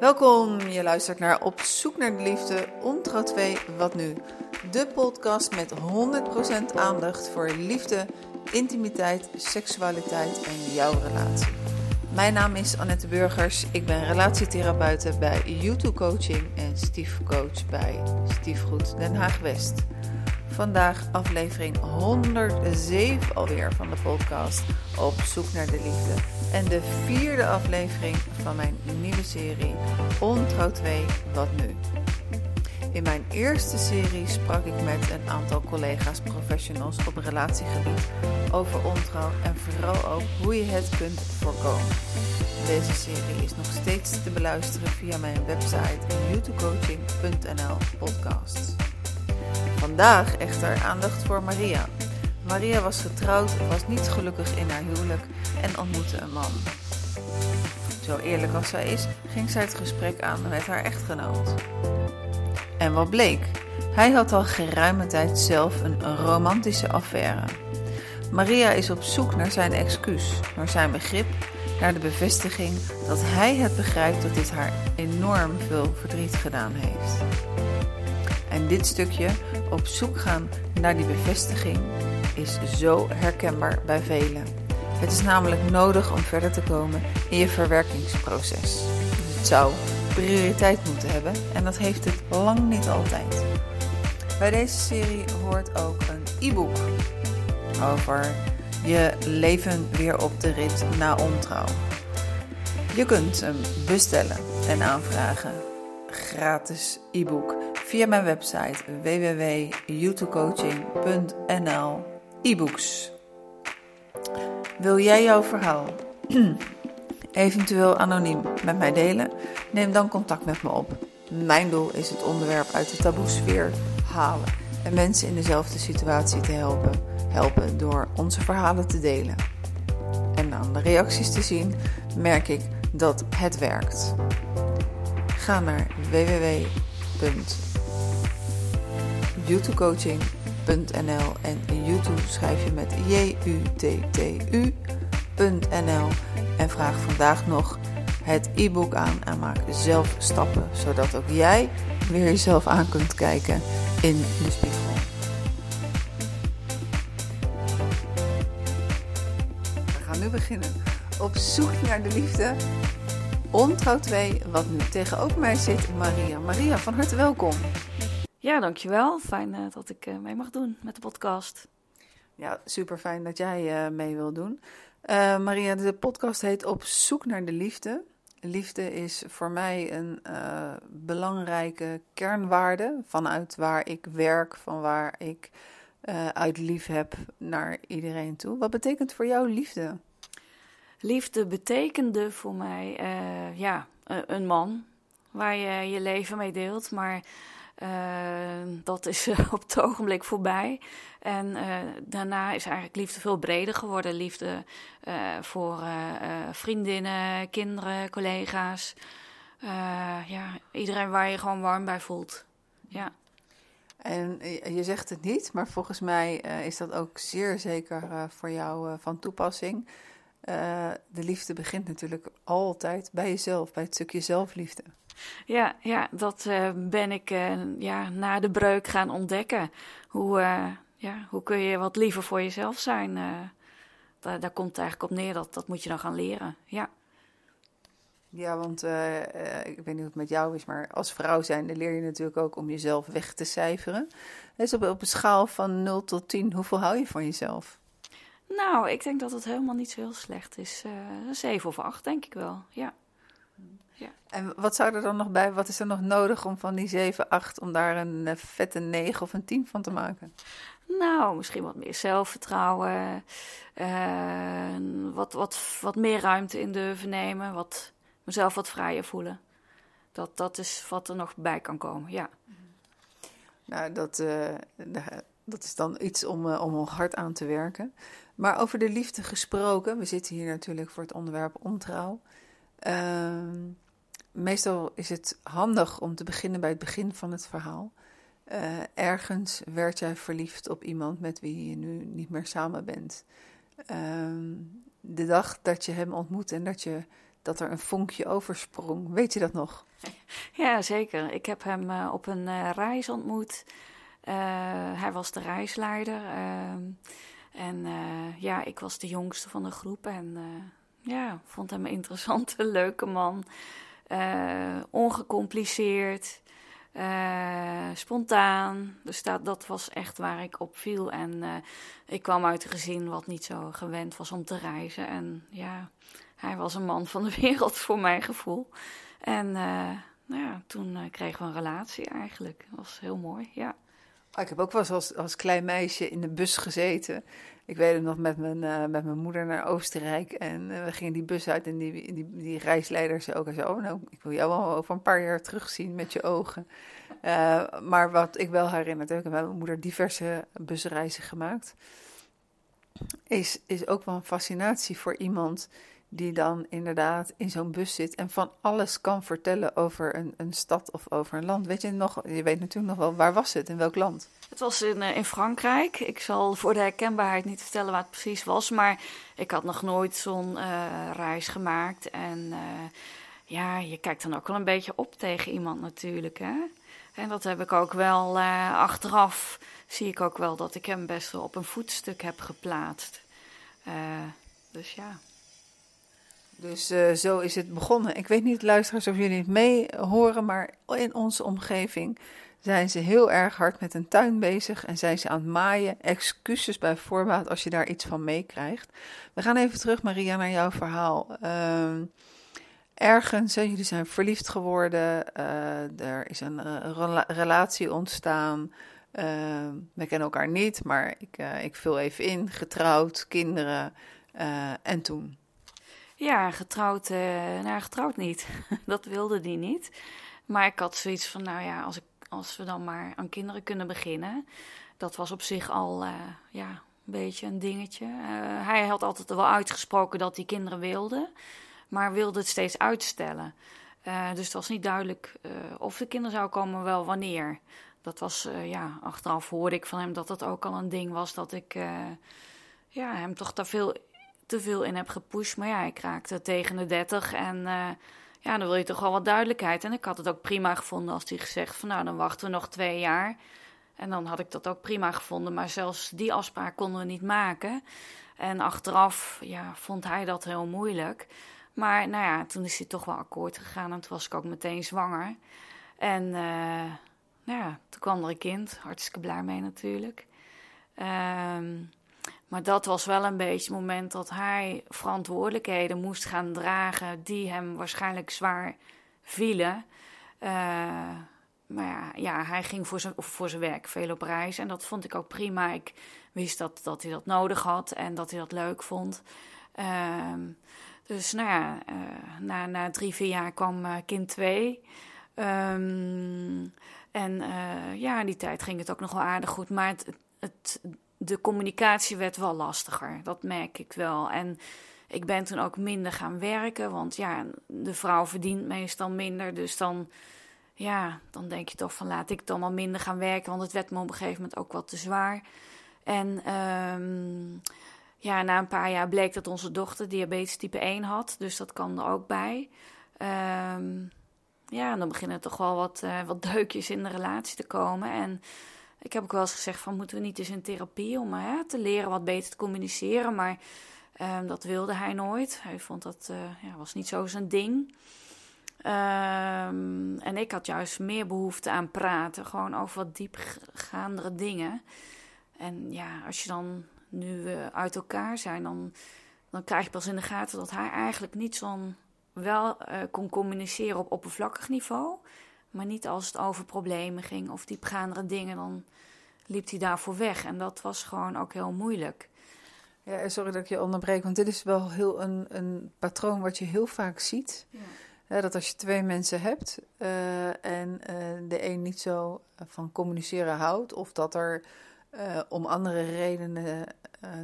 Welkom, je luistert naar Op zoek naar de liefde, Ontrouw 2, Wat Nu? De podcast met 100% aandacht voor liefde, intimiteit, seksualiteit en jouw relatie. Mijn naam is Annette Burgers, ik ben relatietherapeute bij YouTube Coaching en stiefcoach bij Stiefgoed Den Haag West. Vandaag aflevering 107 alweer van de podcast Op zoek naar de liefde. En de vierde aflevering van mijn nieuwe serie Ontrouw 2, Wat Nu? In mijn eerste serie sprak ik met een aantal collega's professionals op relatiegebied over ontrouw en vooral ook hoe je het kunt voorkomen. Deze serie is nog steeds te beluisteren via mijn website youtubecoaching.nl podcast. Vandaag echter aandacht voor Maria. Maria was getrouwd, was niet gelukkig in haar huwelijk en ontmoette een man. Zo eerlijk als zij is, ging zij het gesprek aan met haar echtgenoot. En wat bleek? Hij had al geruime tijd zelf een romantische affaire. Maria is op zoek naar zijn excuus, naar zijn begrip, naar de bevestiging dat hij het begrijpt dat dit haar enorm veel verdriet gedaan heeft. En dit stukje, op zoek gaan naar die bevestiging, is zo herkenbaar bij velen. Het is namelijk nodig om verder te komen in je verwerkingsproces. Het zou prioriteit moeten hebben en dat heeft het lang niet altijd. Bij deze serie hoort ook een e-book over je leven weer op de rit na ontrouw. Je kunt hem bestellen en aanvragen. Gratis e-book via mijn website www.youtubecoaching.nl e-books. Wil jij jouw verhaal eventueel anoniem met mij delen? Neem dan contact met me op. Mijn doel is het onderwerp uit de taboesfeer halen en mensen in dezelfde situatie te helpen, helpen door onze verhalen te delen. En aan de reacties te zien merk ik dat het werkt. Ga naar www.youtubecoaching.nl en YouTube schrijf je met J-U-T-T-U.nl en vraag vandaag nog het e-book aan en maak zelf stappen, zodat ook jij weer jezelf aan kunt kijken in de spiegel. We gaan nu beginnen. Op zoek naar de liefde. Ontrouw 2, wat nu tegenover mij zit, Maria. Maria, van harte welkom. Ja, dankjewel. Fijn uh, dat ik uh, mee mag doen met de podcast. Ja, super fijn dat jij uh, mee wil doen. Maria, de podcast heet Op zoek naar de liefde. Liefde is voor mij een belangrijke kernwaarde vanuit waar ik werk, van waar ik uit lief heb naar iedereen toe. Wat betekent voor jou liefde? Liefde betekende voor mij ja, een man waar je je leven mee deelt, maar dat is op het ogenblik voorbij. En uh, daarna is eigenlijk liefde veel breder geworden. Liefde uh, voor vriendinnen, kinderen, collega's. ja, iedereen waar je gewoon warm bij voelt. Ja. En je zegt het niet, maar volgens mij is dat ook zeer zeker voor jou van toepassing. de liefde begint natuurlijk altijd bij jezelf, bij het stukje zelfliefde. Ja, ja dat uh, ben ik uh, ja, na de breuk gaan ontdekken. Hoe, uh, ja, hoe kun je wat liever voor jezelf zijn? daar, daar komt het eigenlijk op neer, dat, dat moet je dan gaan leren. Ja. Ja, want ik weet niet hoe het met jou is, maar als vrouw zijnde leer je natuurlijk ook om jezelf weg te cijferen. Dus op, op een schaal van 0 tot 10, hoeveel hou je van jezelf? Nou, ik denk dat het helemaal niet zo heel slecht is. Uh, 7 of 8, denk ik wel, ja. Ja. En wat zou er dan nog bij? Wat is er nog nodig om van die 7, 8 om daar een uh, vette 9 of een 10 van te maken? Nou, misschien wat meer zelfvertrouwen. Uh, wat, wat, wat meer ruimte in durven nemen. Wat, mezelf wat vrijer voelen. Dat, dat is wat er nog bij kan komen, ja. Nou, dat, uh, dat is dan iets om, uh, om hard aan te werken. Maar over de liefde gesproken, we zitten hier natuurlijk voor het onderwerp ontrouw. Uh, meestal is het handig om te beginnen bij het begin van het verhaal. Uh, ergens werd jij verliefd op iemand met wie je nu niet meer samen bent. Uh, de dag dat je hem ontmoette en dat, je, dat er een vonkje oversprong, weet je dat nog? Ja, zeker. Ik heb hem uh, op een uh, reis ontmoet. Hij was de reisleider. Ehm, en ja, ik was de jongste van de groep. En ja, vond hem een interessante, leuke man. Ongecompliceerd. spontaan. Dus dat, dat was echt waar ik op viel. En ik kwam uit een gezin wat niet zo gewend was om te reizen. En ja, hij was een man van de wereld voor mijn gevoel. En nou ja, toen kregen we een relatie eigenlijk. Dat was heel mooi, ja. Oh, ik heb ook wel eens als, als klein meisje in de bus gezeten. Ik weet het nog met mijn, uh, met mijn moeder naar Oostenrijk. En uh, we gingen die bus uit en die, die, die reisleider zei ook... Zei, oh, nou, ik wil jou wel over een paar jaar terugzien met je ogen. maar wat ik wel herinner, ik mijn moeder diverse busreizen gemaakt... Is, is ook wel een fascinatie voor iemand die dan inderdaad in zo'n bus zit en van alles kan vertellen over een, een stad of over een land. Weet je nog, je weet natuurlijk nog wel, waar was het, in welk land? Het was in, uh, in Frankrijk. Ik zal voor de herkenbaarheid niet vertellen waar het precies was, maar ik had nog nooit zo'n uh, reis gemaakt. En uh, ja, je kijkt dan ook wel een beetje op tegen iemand natuurlijk, hè. En dat heb ik ook wel achteraf, zie ik ook wel dat ik hem best wel op een voetstuk heb geplaatst. dus ja. Dus uh, zo is het begonnen. Ik weet niet, luisteraars, of jullie het mee horen, maar in onze omgeving zijn ze heel erg hard met een tuin bezig en zijn ze aan het maaien. Excuses bij voorbaat als je daar iets van meekrijgt. We gaan even terug, Maria, naar jouw verhaal. Uh, ergens, hè, jullie zijn verliefd geworden, uh, er is een uh, relatie ontstaan. Ehm, we kennen elkaar niet, maar ik, ik vul even in. Getrouwd, kinderen en toen. Ja, getrouwd, uh, nou getrouwd niet. dat wilde die niet. Maar ik had zoiets van, nou ja, als, ik, als we dan maar aan kinderen kunnen beginnen. Dat was op zich al, uh, ja, een beetje een dingetje. Uh, hij had altijd wel uitgesproken dat hij kinderen wilde. Maar wilde het steeds uitstellen. dus het was niet duidelijk of de kinderen zou komen, wel wanneer. Dat was, ja, achteraf hoorde ik van hem dat het ook al een ding was dat ik ja, hem toch daar veel te veel in heb gepusht. Maar ja, ik raakte tegen de 30 en uh, ja, dan wil je toch wel wat duidelijkheid. En ik had het ook prima gevonden als hij gezegd van nou, dan wachten we nog twee jaar. En dan had ik dat ook prima gevonden. Maar zelfs die afspraak konden we niet maken. En achteraf ja, vond hij dat heel moeilijk. Maar nou ja, toen is hij toch wel akkoord gegaan en toen was ik ook meteen zwanger. En uh, nou ja, toen kwam er een kind. Hartstikke blij mee natuurlijk. Ehm maar dat was wel een beetje het moment dat hij verantwoordelijkheden moest gaan dragen die hem waarschijnlijk zwaar vielen. Uh, maar ja, ja, hij ging voor zijn, voor zijn werk veel op reis en dat vond ik ook prima. Ik wist dat, dat hij dat nodig had en dat hij dat leuk vond. Uh, dus nou ja, uh, na, na drie, vier jaar kwam uh, kind twee. Um, en ja, die tijd ging het ook nog wel aardig goed. Maar het, het de communicatie werd wel lastiger. Dat merk ik wel. En ik ben toen ook minder gaan werken. Want ja, de vrouw verdient meestal minder. Dus dan, ja, dan denk je toch van laat ik dan al minder gaan werken. Want het werd me op een gegeven moment ook wat te zwaar. En um, ja, na een paar jaar bleek dat onze dochter diabetes type 1 had. Dus dat kwam er ook bij. Um, ja, en dan beginnen toch wel wat, uh, wat deukjes in de relatie te komen. En ik heb ook wel eens gezegd van moeten we niet eens in therapie om te leren wat beter te communiceren. Maar um, dat wilde hij nooit. Hij vond dat uh, ja, was niet zo zijn ding. Um, en ik had juist meer behoefte aan praten. Gewoon over wat diepgaandere dingen. En ja, als je dan nu uit elkaar zijn, dan, dan krijg je pas in de gaten dat hij eigenlijk niet zo'n wel uh, kon communiceren op oppervlakkig niveau. Maar niet als het over problemen ging of diepgaandere dingen, dan liep hij daarvoor weg. En dat was gewoon ook heel moeilijk. Ja, sorry dat ik je onderbreek, want dit is wel heel een, een patroon wat je heel vaak ziet. Ja. dat als je twee mensen hebt uh, en uh, de een niet zo van communiceren houdt, of dat er uh, om andere redenen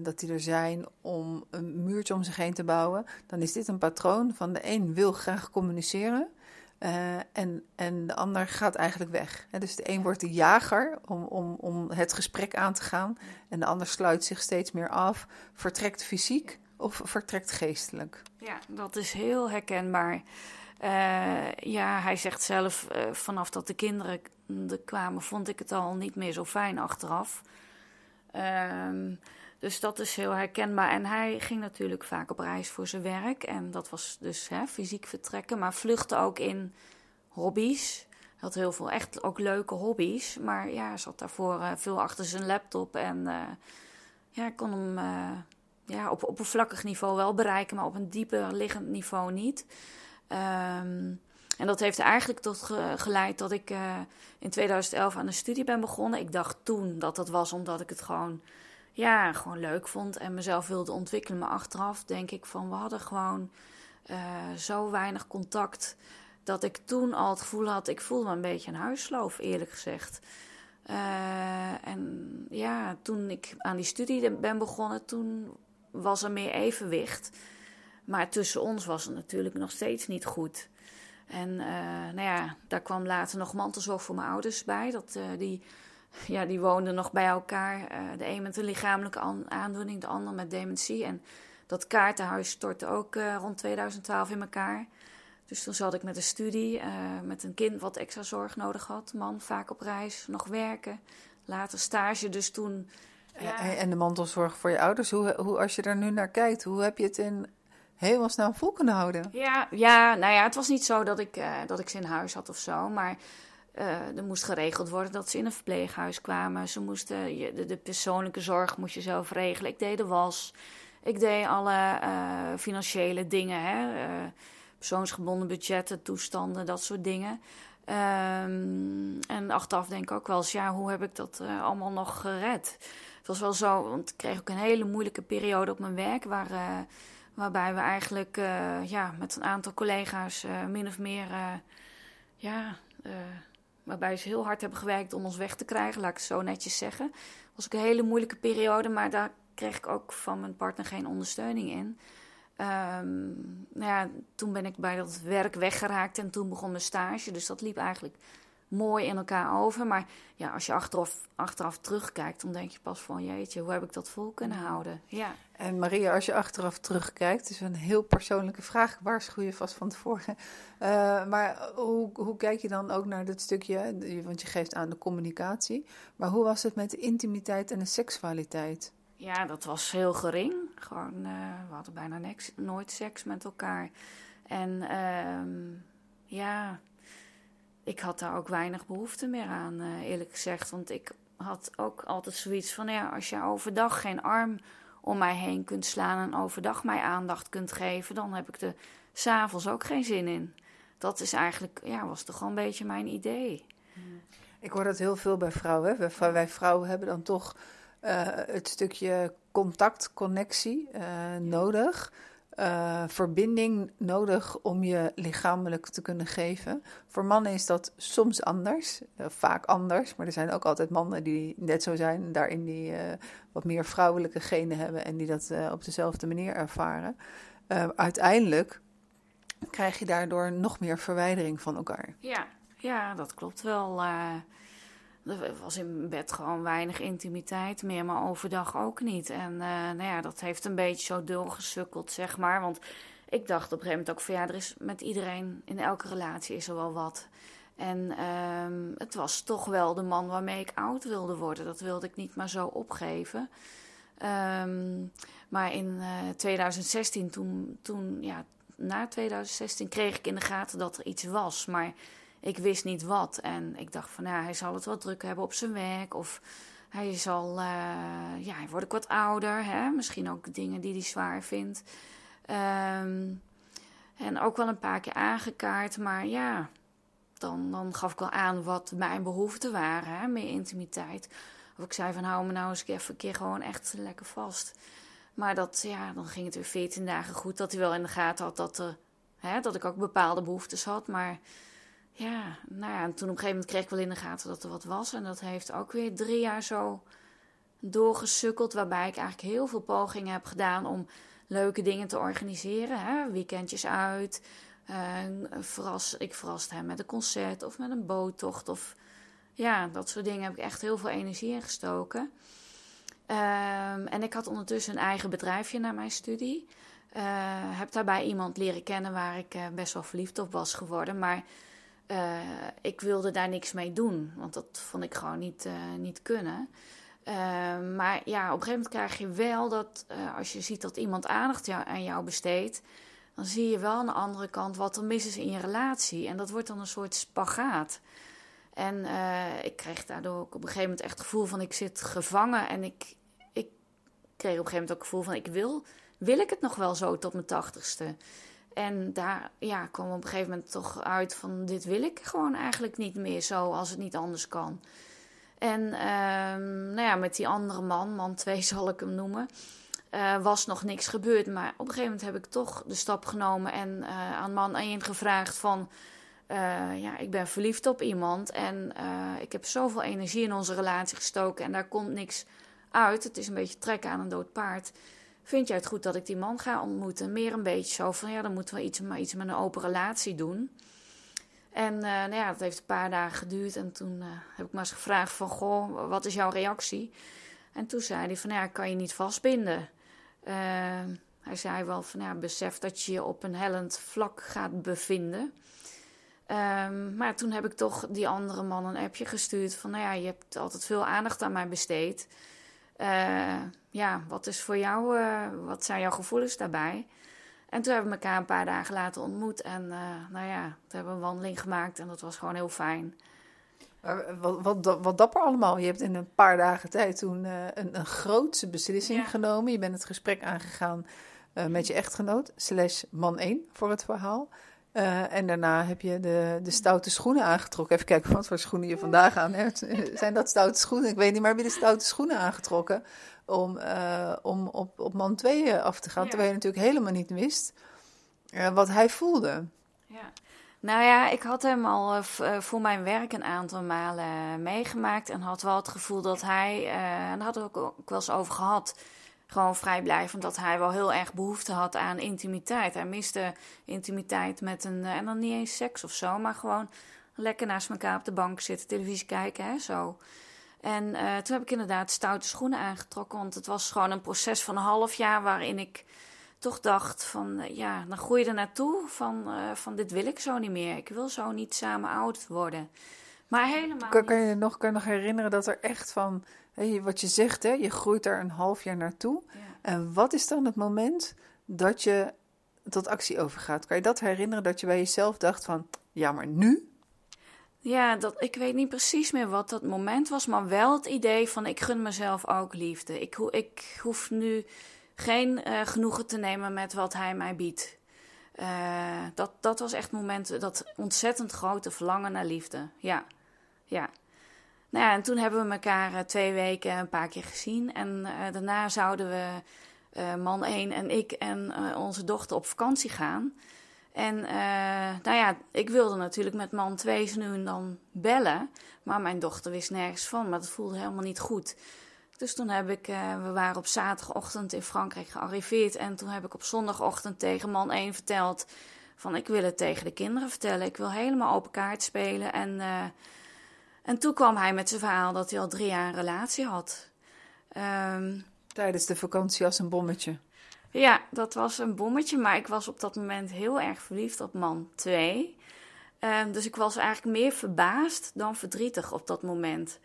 dat die er zijn om een muurtje om zich heen te bouwen, dan is dit een patroon van de een wil graag communiceren. Uh, en, en de ander gaat eigenlijk weg. dus de een wordt de jager om, om, om het gesprek aan te gaan. En de ander sluit zich steeds meer af, vertrekt fysiek of vertrekt geestelijk? Ja, dat is heel herkenbaar. Uh, ja, hij zegt zelf, uh, vanaf dat de kinderen er kwamen, vond ik het al niet meer zo fijn achteraf. Um, dus dat is heel herkenbaar. En hij ging natuurlijk vaak op reis voor zijn werk. En dat was dus hè, fysiek vertrekken, maar vluchtte ook in hobby's. Hij had heel veel echt ook leuke hobby's. Maar ja, zat daarvoor uh, veel achter zijn laptop. En uh, ja, kon hem uh, ja, op oppervlakkig niveau wel bereiken, maar op een dieper liggend niveau niet. Um, en dat heeft eigenlijk tot ge geleid dat ik in 2011 aan de studie ben begonnen. Ik dacht toen dat dat was omdat ik het gewoon ja, gewoon leuk vond en mezelf wilde ontwikkelen. Maar achteraf denk ik van we hadden gewoon uh, zo weinig contact. Dat ik toen al het gevoel had, ik voelde me een beetje een huisloof, eerlijk gezegd. Uh, en ja, toen ik aan die studie ben begonnen, toen was er meer evenwicht. Maar tussen ons was het natuurlijk nog steeds niet goed. En uh, nou ja, daar kwam later nog mantelzorg voor mijn ouders bij. Dat, die ja, die woonden nog bij elkaar. Uh, de een met een lichamelijke aandoening, de ander met dementie. En dat kaartenhuis stortte ook uh, rond 2012 in elkaar. Dus toen zat ik met een studie, uh, met een kind wat extra zorg nodig had. Man vaak op reis, nog werken. Later stage, dus toen... En de mantelzorg voor je ouders, hoe, hoe, als je er nu naar kijkt, hoe heb je het in helemaal snel vol kunnen houden? Ja, ja, nou ja, het was niet zo dat ik, dat ik ze in huis had of zo, maar uh, er moest geregeld worden dat ze in een verpleeghuis kwamen. Ze moesten, de, de, persoonlijke zorg moest je zelf regelen. Ik deed de was. Ik deed alle uh, financiële dingen. Hè? Uh, persoonsgebonden budgetten, toestanden, dat soort dingen. Um, en achteraf denk ik ook wel eens, ja, hoe heb ik dat allemaal nog gered? Het was wel zo, want ik kreeg ook een hele moeilijke periode op mijn werk... Waar, waarbij we eigenlijk ja, met een aantal collega's min of meer... ja, waarbij ze heel hard hebben gewerkt om ons weg te krijgen, laat ik het zo netjes zeggen. Het was ook een hele moeilijke periode, maar daar kreeg ik ook van mijn partner geen ondersteuning in. Um, nou ja, toen ben ik bij dat werk weggeraakt en toen begon mijn stage. Dus dat liep eigenlijk mooi in elkaar over. Maar ja, als je achteraf, achteraf terugkijkt, dan denk je pas van jeetje, hoe heb ik dat vol kunnen houden? Ja. En Maria, als je achteraf terugkijkt, is een heel persoonlijke vraag. Waarschuw je vast van tevoren. Uh, maar hoe, hoe kijk je dan ook naar dit stukje? Want je geeft aan de communicatie. Maar hoe was het met de intimiteit en de seksualiteit? Ja, dat was heel gering. Gewoon, uh, we hadden bijna niks, nooit seks met elkaar. En uh, ja, ik had daar ook weinig behoefte meer aan, uh, eerlijk gezegd. Want ik had ook altijd zoiets van: ja, als je overdag geen arm om mij heen kunt slaan en overdag mij aandacht kunt geven, dan heb ik er s'avonds ook geen zin in. Dat is eigenlijk, ja, was toch wel een beetje mijn idee. Ik hoor dat heel veel bij vrouwen. Wij, wij vrouwen hebben dan toch uh, het stukje contact, connectie uh, nodig uh, verbinding nodig om je lichamelijk te kunnen geven. Voor mannen is dat soms anders, uh, vaak anders, maar er zijn ook altijd mannen die net zo zijn, daarin die uh, wat meer vrouwelijke genen hebben en die dat op dezelfde manier ervaren. uiteindelijk krijg je daardoor nog meer verwijdering van elkaar. Ja, ja dat klopt wel. Er was in bed gewoon weinig intimiteit meer, maar overdag ook niet. En uh, nou ja, dat heeft een beetje zo doorgesukkeld, zeg maar. Want ik dacht op een gegeven moment ook van ja, er is met iedereen, in elke relatie is er wel wat. En uh, het was toch wel de man waarmee ik oud wilde worden. Dat wilde ik niet maar zo opgeven. Um, maar in uh, eh, 2016, toen, toen, ja, na 2016 kreeg ik in de gaten dat er iets was. Maar ik wist niet wat. En ik dacht van, ja, hij zal het wel druk hebben op zijn werk. Of hij zal, uh, ja, hij wordt ook wat ouder. Hè? Misschien ook dingen die hij zwaar vindt. Um, en ook wel een paar keer aangekaart. Maar ja, dan, dan gaf ik wel aan wat mijn behoeften waren. Hè? Meer intimiteit. Of ik zei van, hou me nou eens even een keer gewoon echt lekker vast. Maar dat, ja, dan ging het weer 14 dagen goed. Dat hij wel in de gaten had dat, er, hè, dat ik ook bepaalde behoeftes had. Maar ja, nou ja, en toen op een gegeven moment kreeg ik wel in de gaten dat er wat was. En dat heeft ook weer drie jaar zo doorgesukkeld. Waarbij ik eigenlijk heel veel pogingen heb gedaan om leuke dingen te organiseren. Hè? Weekendjes uit. Uh, verras, ik verraste hem met een concert of met een boottocht. Of ja, dat soort dingen heb ik echt heel veel energie in gestoken. Ehm, en ik had ondertussen een eigen bedrijfje na mijn studie. Uh, heb daarbij iemand leren kennen waar ik uh, best wel verliefd op was geworden. Maar uh, ik wilde daar niks mee doen, want dat vond ik gewoon niet, niet kunnen. Ehm, maar ja, op een gegeven moment krijg je wel dat als je ziet dat iemand aandacht jou, aan jou besteedt, dan zie je wel aan de andere kant wat er mis is in je relatie. En dat wordt dan een soort spagaat. En ik kreeg daardoor ook op een gegeven moment echt het gevoel van ik zit gevangen. En ik, ik kreeg op een gegeven moment ook het gevoel van ik wil wil ik het nog wel zo tot mijn tachtigste? En daar ja, kwam op een gegeven moment toch uit van dit wil ik gewoon eigenlijk niet meer zo als het niet anders kan. En um, nou ja, met die andere man, man 2 zal ik hem noemen, uh, was nog niks gebeurd. Maar op een gegeven moment heb ik toch de stap genomen en uh, aan man 1 gevraagd van... Uh, ja, ik ben verliefd op iemand en ik heb zoveel energie in onze relatie gestoken en daar komt niks uit. Het is een beetje trekken aan een dood paard. Vind jij het goed dat ik die man ga ontmoeten? Meer een beetje zo van ja, dan moeten we iets, maar iets met een open relatie doen. En uh, nou ja, dat heeft een paar dagen geduurd. En toen uh, heb ik maar eens gevraagd van, goh, wat is jouw reactie? En toen zei hij van, ja, kan je niet vastbinden. Uh, hij zei wel van, ja, besef dat je je op een hellend vlak gaat bevinden. Um, maar toen heb ik toch die andere man een appje gestuurd van, nou ja, je hebt altijd veel aandacht aan mij besteed. Uh, ja, wat is voor jou, uh, wat zijn jouw gevoelens daarbij? En toen hebben we elkaar een paar dagen later ontmoet. En uh, nou ja, toen hebben we een wandeling gemaakt en dat was gewoon heel fijn. Wat, wat, wat dapper allemaal. Je hebt in een paar dagen tijd toen een, een grootse beslissing ja. genomen. Je bent het gesprek aangegaan met je echtgenoot, slash man 1 voor het verhaal. Uh, en daarna heb je de, de stoute schoenen aangetrokken. Even kijken wat voor schoenen je vandaag aan hebt. Zijn dat stoute schoenen? Ik weet niet, maar heb je de stoute schoenen aangetrokken om, uh, om op, op man 2 af te gaan? Ja. Terwijl je natuurlijk helemaal niet wist uh, wat hij voelde. Ja. Nou ja, ik had hem al voor mijn werk een aantal malen meegemaakt. En had wel het gevoel dat hij, en daar we ook, ook wel eens over gehad gewoon vrijblijvend dat hij wel heel erg behoefte had aan intimiteit. Hij miste intimiteit met een, en dan niet eens seks of zo, maar gewoon lekker naast elkaar op de bank zitten, televisie kijken, hè, zo. En uh, toen heb ik inderdaad stoute schoenen aangetrokken, want het was gewoon een proces van een half jaar waarin ik toch dacht van, uh, ja, dan groei je er naartoe van, van dit wil ik zo niet meer. Ik wil zo niet samen oud worden. Maar helemaal kan, kan je nog, kan je nog herinneren dat er echt van wat je zegt, hè, je groeit daar een half jaar naartoe. Ja. En wat is dan het moment dat je tot actie overgaat? Kan je dat herinneren dat je bij jezelf dacht van, ja, maar nu? Ja, dat, ik weet niet precies meer wat dat moment was, maar wel het idee van ik gun mezelf ook liefde. Ik, ik hoef nu geen uh, genoegen te nemen met wat hij mij biedt. Uh, dat, dat was echt het moment, dat ontzettend grote verlangen naar liefde. Ja, ja. Nou ja, en toen hebben we elkaar uh, twee weken een paar keer gezien. En uh, daarna zouden we, uh, man 1 en ik en onze dochter op vakantie gaan. En nou ja, ik wilde natuurlijk met man 2 nu en dan bellen. Maar mijn dochter wist nergens van, maar dat voelde helemaal niet goed. Dus toen heb ik, we waren op zaterdagochtend in Frankrijk gearriveerd. En toen heb ik op zondagochtend tegen man 1 verteld: van ik wil het tegen de kinderen vertellen. Ik wil helemaal open kaart spelen. En en toen kwam hij met zijn verhaal dat hij al drie jaar een relatie had. Um, Tijdens de vakantie als een bommetje. Ja, dat was een bommetje, maar ik was op dat moment heel erg verliefd op man 2. Um, dus ik was eigenlijk meer verbaasd dan verdrietig op dat moment.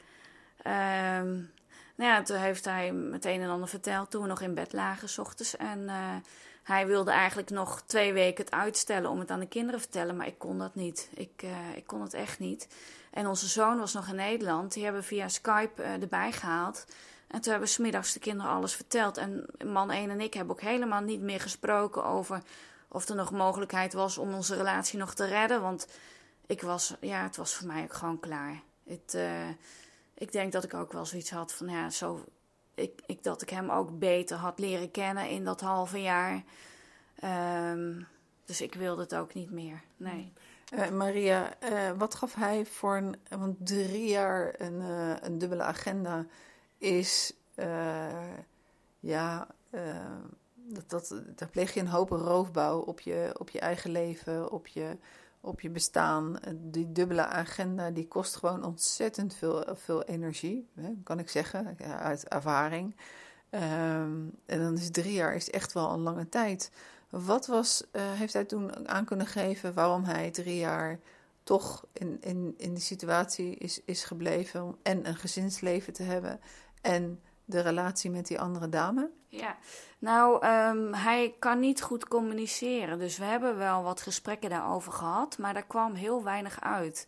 Um, nou ja, toen heeft hij meteen en ander verteld toen we nog in bed lagen s ochtends. En uh, hij wilde eigenlijk nog twee weken het uitstellen om het aan de kinderen te vertellen, maar ik kon dat niet. Ik, uh, ik kon het echt niet. En onze zoon was nog in Nederland. Die hebben via Skype uh, erbij gehaald. En toen hebben we smiddags de kinderen alles verteld. En man 1 en ik hebben ook helemaal niet meer gesproken over of er nog mogelijkheid was om onze relatie nog te redden. Want ik was, ja, het was voor mij ook gewoon klaar. Het, uh, ik denk dat ik ook wel zoiets had van, ja, zo, ik, ik, dat ik hem ook beter had leren kennen in dat halve jaar. Um, dus ik wilde het ook niet meer, nee. Uh, Maria, uh, wat gaf hij voor een, want drie jaar een, uh, een dubbele agenda is, ja, dat, dat, daar pleeg je een hoop roofbouw op je, op je eigen leven, op je, op je bestaan. Die dubbele agenda die kost gewoon ontzettend veel, veel energie, hè, kan ik zeggen, uit ervaring. Ehm, en dan is drie jaar is echt wel een lange tijd. Wat was, uh, heeft hij toen aan kunnen geven waarom hij drie jaar toch in, in, in die situatie is, is gebleven en een gezinsleven te hebben en de relatie met die andere dame? Ja, nou, um, hij kan niet goed communiceren. Dus we hebben wel wat gesprekken daarover gehad, maar daar kwam heel weinig uit.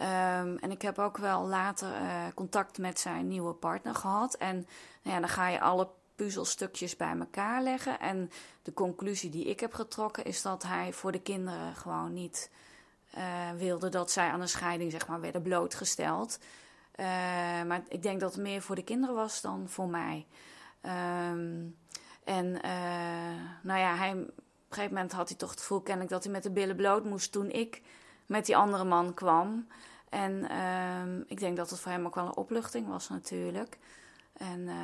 Um, en ik heb ook wel later uh, contact met zijn nieuwe partner gehad. En nou ja, dan ga je alle puzzelstukjes bij elkaar leggen. En de conclusie die ik heb getrokken is dat hij voor de kinderen gewoon niet uh, wilde dat zij aan een scheiding zeg maar, werden blootgesteld. Uh, maar ik denk dat het meer voor de kinderen was dan voor mij. Um, en uh, nou ja, hij, op een gegeven moment had hij toch het gevoel kennelijk dat hij met de billen bloot moest toen ik met die andere man kwam. En uh, ik denk dat het voor hem ook wel een opluchting was natuurlijk. En, uh,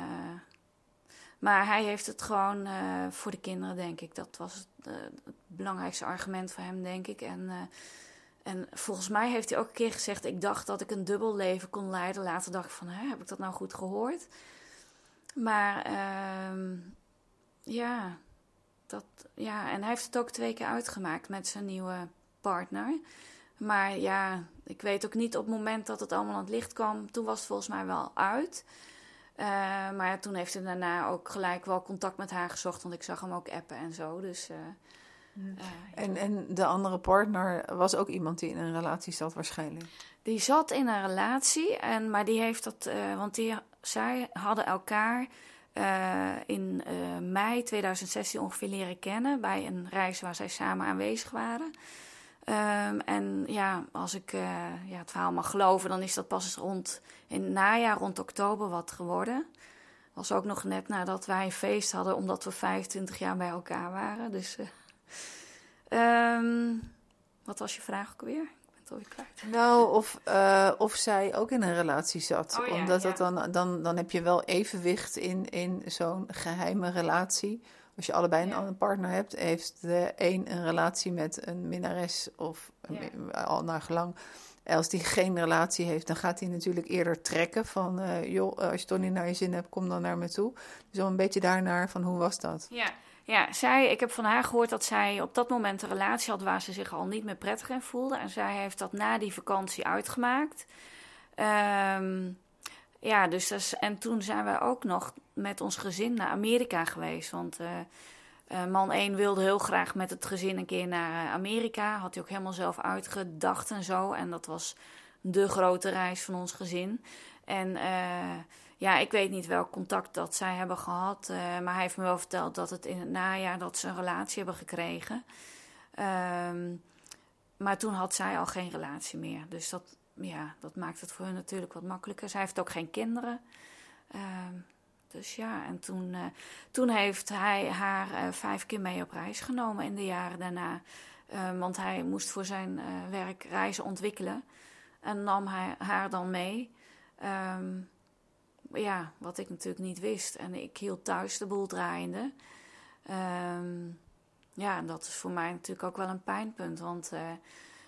maar hij heeft het gewoon uh, voor de kinderen, denk ik. Dat was het, het, belangrijkste argument voor hem, denk ik. En, en volgens mij heeft hij ook een keer gezegd: Ik dacht dat ik een dubbel leven kon leiden. Later dacht ik: van, Heb ik dat nou goed gehoord? Maar ehm, ja, dat, ja, en hij heeft het ook twee keer uitgemaakt met zijn nieuwe partner. Maar ja, ik weet ook niet op het moment dat het allemaal aan het licht kwam. Toen was het volgens mij wel uit. Uh, maar toen heeft hij daarna ook gelijk wel contact met haar gezocht. Want ik zag hem ook appen en zo. Dus, uh, uh, en, en de andere partner was ook iemand die in een relatie zat waarschijnlijk? Die zat in een relatie. En, maar die heeft dat... want die, zij hadden elkaar uh, in uh, mei 2016 ongeveer leren kennen bij een reis waar zij samen aanwezig waren. Um, en ja, als ik uh, ja, het verhaal mag geloven, dan is dat pas rond in het najaar, rond oktober, wat geworden. Was ook nog net nadat wij een feest hadden, omdat we 25 jaar bij elkaar waren. Dus. Um, wat was je vraag ook weer? Nou, of, uh, of zij ook in een relatie zat. Oh, ja, Omdat ja. Dat dan, dan, dan heb je wel evenwicht in, in zo'n geheime relatie. Als je allebei ja. een partner hebt, heeft de een een relatie met een minnares of al naar gelang. Als die geen relatie heeft, dan gaat hij natuurlijk eerder trekken van... Uh, joh, als je toch niet naar je zin hebt, kom dan naar me toe. Dus al een beetje daarnaar van hoe was dat? Ja, ja, zij, ik heb van haar gehoord dat zij op dat moment een relatie had waar ze zich al niet meer prettig in voelde. En zij heeft dat na die vakantie uitgemaakt. Um, ja, dus dat is, en toen zijn we ook nog met ons gezin naar Amerika geweest. Want uh, uh, man 1 wilde heel graag met het gezin een keer naar Amerika. Had hij ook helemaal zelf uitgedacht en zo. En dat was de grote reis van ons gezin. En ja, ik weet niet welk contact dat zij hebben gehad. Maar hij heeft me wel verteld dat het in het najaar dat ze een relatie hebben gekregen. Um, maar toen had zij al geen relatie meer. Dus dat, ja, dat maakt het voor hun natuurlijk wat makkelijker. Zij heeft ook geen kinderen. Um, dus ja, en toen, uh, toen heeft hij haar uh, vijf keer mee op reis genomen in de jaren daarna. Um, want hij moest voor zijn werk reizen ontwikkelen. En nam hij haar dan mee. Um, ja, wat ik natuurlijk niet wist. En ik hield thuis de boel draaiende. Ja, dat is voor mij natuurlijk ook wel een pijnpunt. Want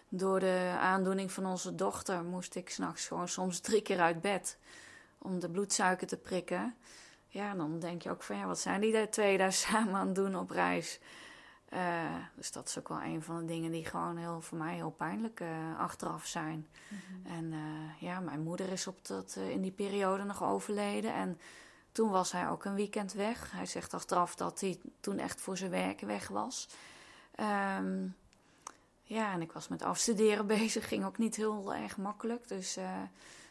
door de aandoening van onze dochter moest ik s'nachts gewoon soms drie keer uit bed. Om de bloedsuiker te prikken. Ja, dan denk je ook van ja, wat zijn die twee daar samen aan het doen op reis? Uh, dus dat is ook wel een van de dingen die gewoon heel, voor mij heel pijnlijk uh, achteraf zijn. Mm -hmm. En uh, ja, mijn moeder is op dat, in die periode nog overleden. En toen was hij ook een weekend weg. Hij zegt achteraf dat hij toen echt voor zijn werk weg was. Um, ja, en ik was met afstuderen bezig. Ging ook niet heel erg makkelijk. Dus,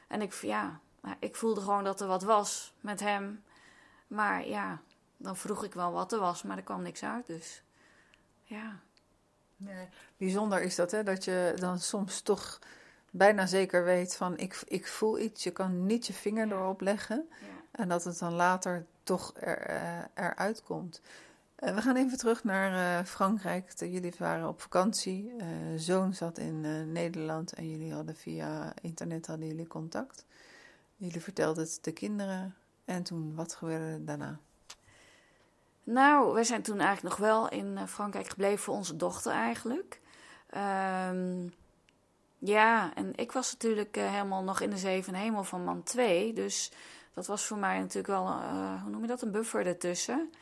en ik, ja, ik voelde gewoon dat er wat was met hem. Maar ja, dan vroeg ik wel wat er was, maar er kwam niks uit. Dus ja. Nee. Bijzonder is dat, hè? Dat je dan soms toch bijna zeker weet van ik, ik voel iets. Je kan niet je vinger erop leggen. Ja. En dat het dan later toch er, uh, eruit komt. Uh, we gaan even terug naar uh, Frankrijk. Jullie waren op vakantie. zoon zat in Nederland en jullie hadden via internet hadden jullie contact. Jullie vertelden het de kinderen. En toen, wat gebeurde daarna? Nou, we zijn toen eigenlijk nog wel in eh, Frankrijk gebleven voor onze dochter eigenlijk. Ehm, ja, en ik was natuurlijk eh, helemaal nog in de zeven hemel van man 2. Dus dat was voor mij natuurlijk wel, uh, hoe noem je dat, een buffer ertussen.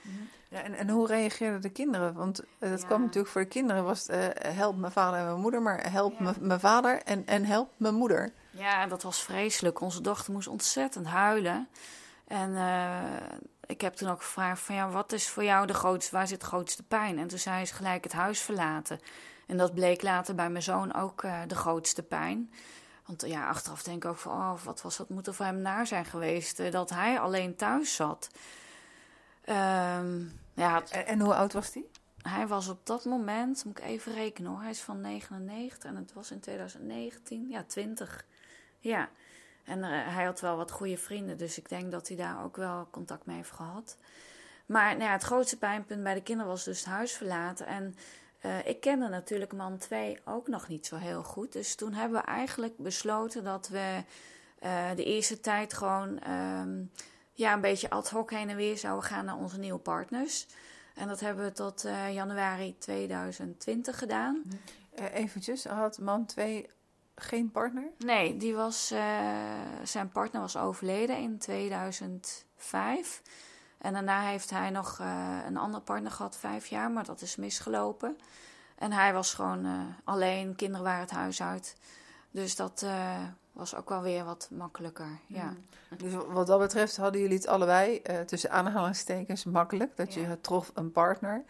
Ja, en, en hoe reageerden de kinderen? Want uh, dat kwam natuurlijk voor de kinderen, was help mijn vader en mijn moeder, maar help ja. mijn vader en, en help mijn moeder. Ja, dat was vreselijk. Onze dochter moest ontzettend huilen. En ik heb toen ook gevraagd van ja, wat is voor jou de grootste, waar zit de grootste pijn? En toen zei ze gelijk het huis verlaten. En dat bleek later bij mijn zoon ook de grootste pijn. Want ja, achteraf denk ik ook van, oh, wat was dat moeten voor hem naar zijn geweest, uh, dat hij alleen thuis zat. Um, ja, en, en, hoe oud was hij? Hij was op dat moment, moet ik even rekenen hoor, hij is van 99 en het was in 2019, ja, 20. Ja, en uh, hij had wel wat goede vrienden, dus ik denk dat hij daar ook wel contact mee heeft gehad. Maar nou ja, het grootste pijnpunt bij de kinderen was dus het huis verlaten. En uh, ik kende natuurlijk man 2 ook nog niet zo heel goed. Dus toen hebben we eigenlijk besloten dat we uh, de eerste tijd gewoon um, ja, een beetje ad hoc heen en weer zouden gaan naar onze nieuwe partners. En dat hebben we tot uh, januari 2020 gedaan. eventjes, had man 2 geen partner? Nee, die was, zijn partner was overleden in 2005. En daarna heeft hij nog uh, een andere partner gehad, vijf jaar, maar dat is misgelopen. En hij was gewoon uh, alleen, kinderen waren het huis uit. Dus dat uh, was ook wel weer wat makkelijker. Ja. Mm. Dus wat dat betreft hadden jullie het allebei tussen aanhalingstekens makkelijk. Dat ja. je trof een partner.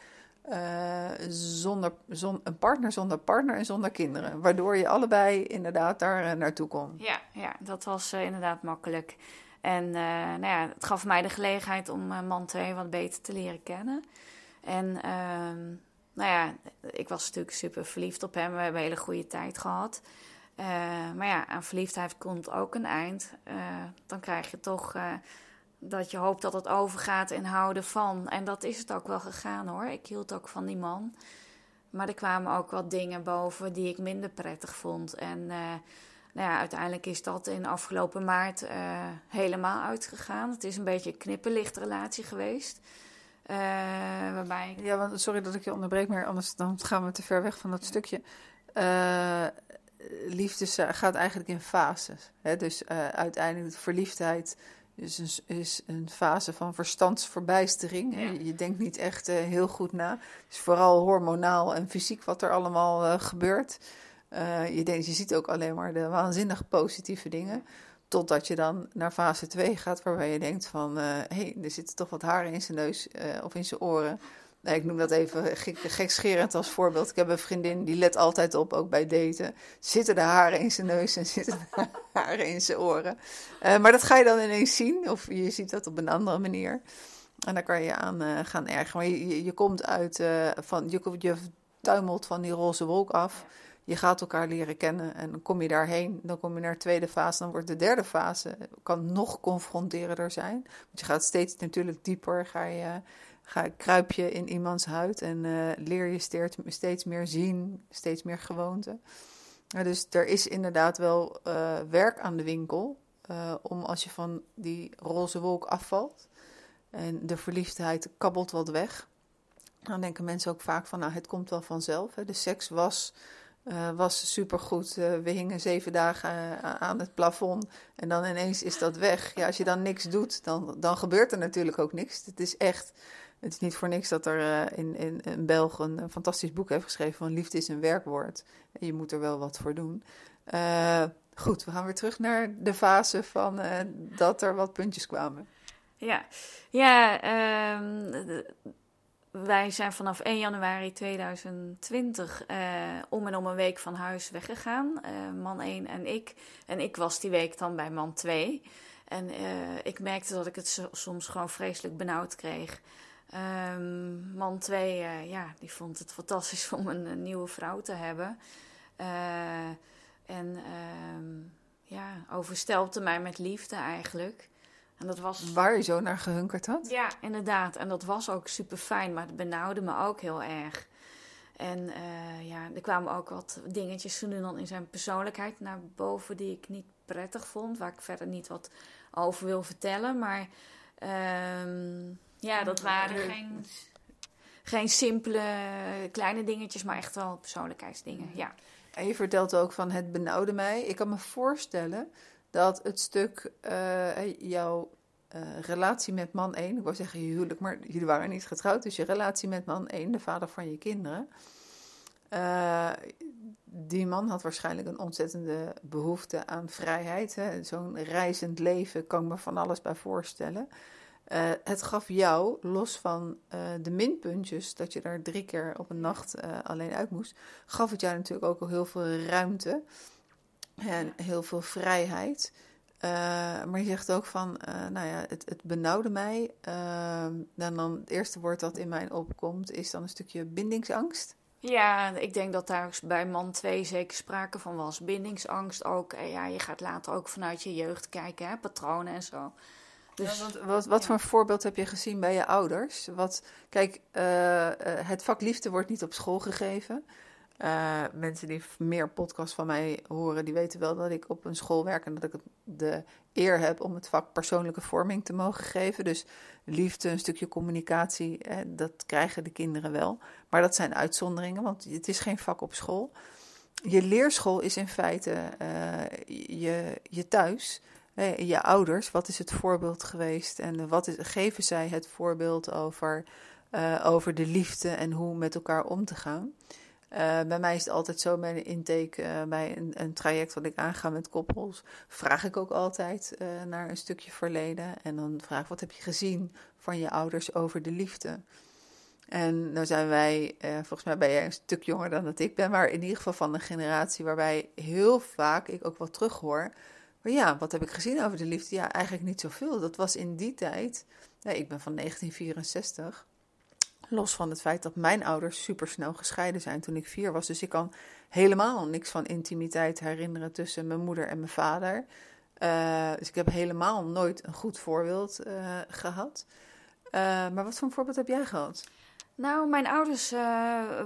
zonder, zon, een partner zonder partner en zonder kinderen. Waardoor je allebei inderdaad daar naartoe kon. Ja, ja dat was inderdaad makkelijk. En uh, nou ja, het gaf mij de gelegenheid om uh, man 2 wat beter te leren kennen. En uh, nou ja, ik was natuurlijk super verliefd op hem. We hebben een hele goede tijd gehad. Uh, maar ja, aan verliefdheid komt ook een eind. dan krijg je toch dat je hoopt dat het overgaat in houden van. En dat is het ook wel gegaan hoor. Ik hield ook van die man. Maar er kwamen ook wat dingen boven die ik minder prettig vond. En nou ja, uiteindelijk is dat in afgelopen maart uh, helemaal uitgegaan. Het is een beetje een knipperlichtrelatie geweest. Uh, waarbij Ja, want sorry dat ik je onderbreek, maar anders dan gaan we te ver weg van dat stukje. Uh, liefde gaat eigenlijk in fases. Hè? Dus uiteindelijk de verliefdheid is een, is een fase van verstandsverbijstering. Ja. Je, denkt niet echt heel goed na. Het is vooral hormonaal en fysiek wat er allemaal gebeurt. Uh, je, denkt, je ziet ook alleen maar de waanzinnig positieve dingen. Totdat je dan naar fase 2 gaat, waarbij je denkt van... hé, uh, hey, er zitten toch wat haren in zijn neus uh, of in zijn oren. Nee, ik noem dat even gek, gekscherend als voorbeeld. Ik heb een vriendin die let altijd op, ook bij daten. Zitten de haren in zijn neus en zitten de haren in zijn oren. maar dat ga je dan ineens zien, of je ziet dat op een andere manier. En daar kan je aan gaan ergeren. Maar je, je, je komt uit van... Je, je tuimelt van die roze wolk af... Je gaat elkaar leren kennen en dan kom je daarheen. Dan kom je naar de tweede fase. Dan wordt de derde fase, kan nog confronterender zijn. Want je gaat steeds natuurlijk dieper, ga je, ga, kruip je in iemands huid en uh, leer je steeds, steeds meer zien, steeds meer gewoonten. Dus er is inderdaad wel uh, werk aan de winkel. Uh, om als je van die roze wolk afvalt en de verliefdheid kabbelt wat weg. Dan denken mensen ook vaak van, nou, het komt wel vanzelf. Hè. De seks was uh, was supergoed. Uh, we hingen zeven dagen uh, aan het plafond en dan ineens is dat weg. Ja, als je dan niks doet, dan, dan gebeurt er natuurlijk ook niks. Het is echt, het is niet voor niks dat er in, in, in België een, een, fantastisch boek heeft geschreven van liefde is een werkwoord. Je moet er wel wat voor doen. goed, we gaan weer terug naar de fase van dat er wat puntjes kwamen. Ja, ja um, wij zijn vanaf 1 januari 2020 uh, om en om een week van huis weggegaan. Uh, man 1 en ik. En ik was die week dan bij man 2. En uh, ik merkte dat ik het soms gewoon vreselijk benauwd kreeg. Um, man 2, ja, die vond het fantastisch om een, nieuwe vrouw te hebben. en um, ja, overstelpte mij met liefde eigenlijk. En dat was... Waar je zo naar gehunkerd had? Ja, inderdaad. En dat was ook super fijn, maar het benauwde me ook heel erg. En uh, ja, er kwamen ook wat dingetjes nu dan in zijn persoonlijkheid naar boven die ik niet prettig vond, waar ik verder niet wat over wil vertellen. Maar um, ja, dat waren geen. geen simpele kleine dingetjes, maar echt wel persoonlijkheidsdingen. Ja. En je vertelt ook van het benauwde mij. Ik kan me voorstellen dat het stuk uh, jouw uh, relatie met man 1, ik wou zeggen je huwelijk, maar jullie waren niet getrouwd, dus je relatie met man 1, de vader van je kinderen. Uh, die man had waarschijnlijk een ontzettende behoefte aan vrijheid. Zo'n reizend leven kan ik me van alles bij voorstellen. Het gaf jou, los van de minpuntjes, dat je daar drie keer op een nacht alleen uit moest, gaf het jou natuurlijk ook al heel veel ruimte en heel veel vrijheid. maar je zegt ook van, nou ja, het, het benauwde mij. dan, dan het eerste woord dat in mij opkomt is dan een stukje bindingsangst. Ja, ik denk dat daar bij man 2 zeker sprake van was. Bindingsangst ook. En ja, je gaat later ook vanuit je jeugd kijken, hè, patronen en zo. Dus, ja, wat wat voor een voorbeeld heb je gezien bij je ouders? Wat, kijk, uh, het vak liefde wordt niet op school gegeven. Uh, mensen die meer podcasts van mij horen, die weten wel dat ik op een school werk en dat ik de eer heb om het vak persoonlijke vorming te mogen geven. Dus liefde, een stukje communicatie, dat krijgen de kinderen wel. Maar dat zijn uitzonderingen, want het is geen vak op school. Je leerschool is in feite uh, je, je thuis, je ouders. Wat is het voorbeeld geweest en wat geven zij het voorbeeld over, over de liefde en hoe met elkaar om te gaan? Uh, bij mij is het altijd zo bij een intake, uh, bij een, een, traject wat ik aanga met koppels, vraag ik ook altijd uh, naar een stukje verleden. En dan vraag ik, wat heb je gezien van je ouders over de liefde? En nou zijn wij, volgens mij ben jij een stuk jonger dan dat ik ben, maar in ieder geval van een generatie waarbij heel vaak ik ook wel terughoor. Maar ja, wat heb ik gezien over de liefde? Ja, eigenlijk niet zoveel. Dat was in die tijd, ik ben van 1964 Los van het feit dat mijn ouders supersnel gescheiden zijn toen ik vier was. Dus ik kan helemaal niks van intimiteit herinneren tussen mijn moeder en mijn vader. Uh, dus ik heb helemaal nooit een goed voorbeeld uh, gehad. Uh, maar wat voor een voorbeeld heb jij gehad? Nou, mijn ouders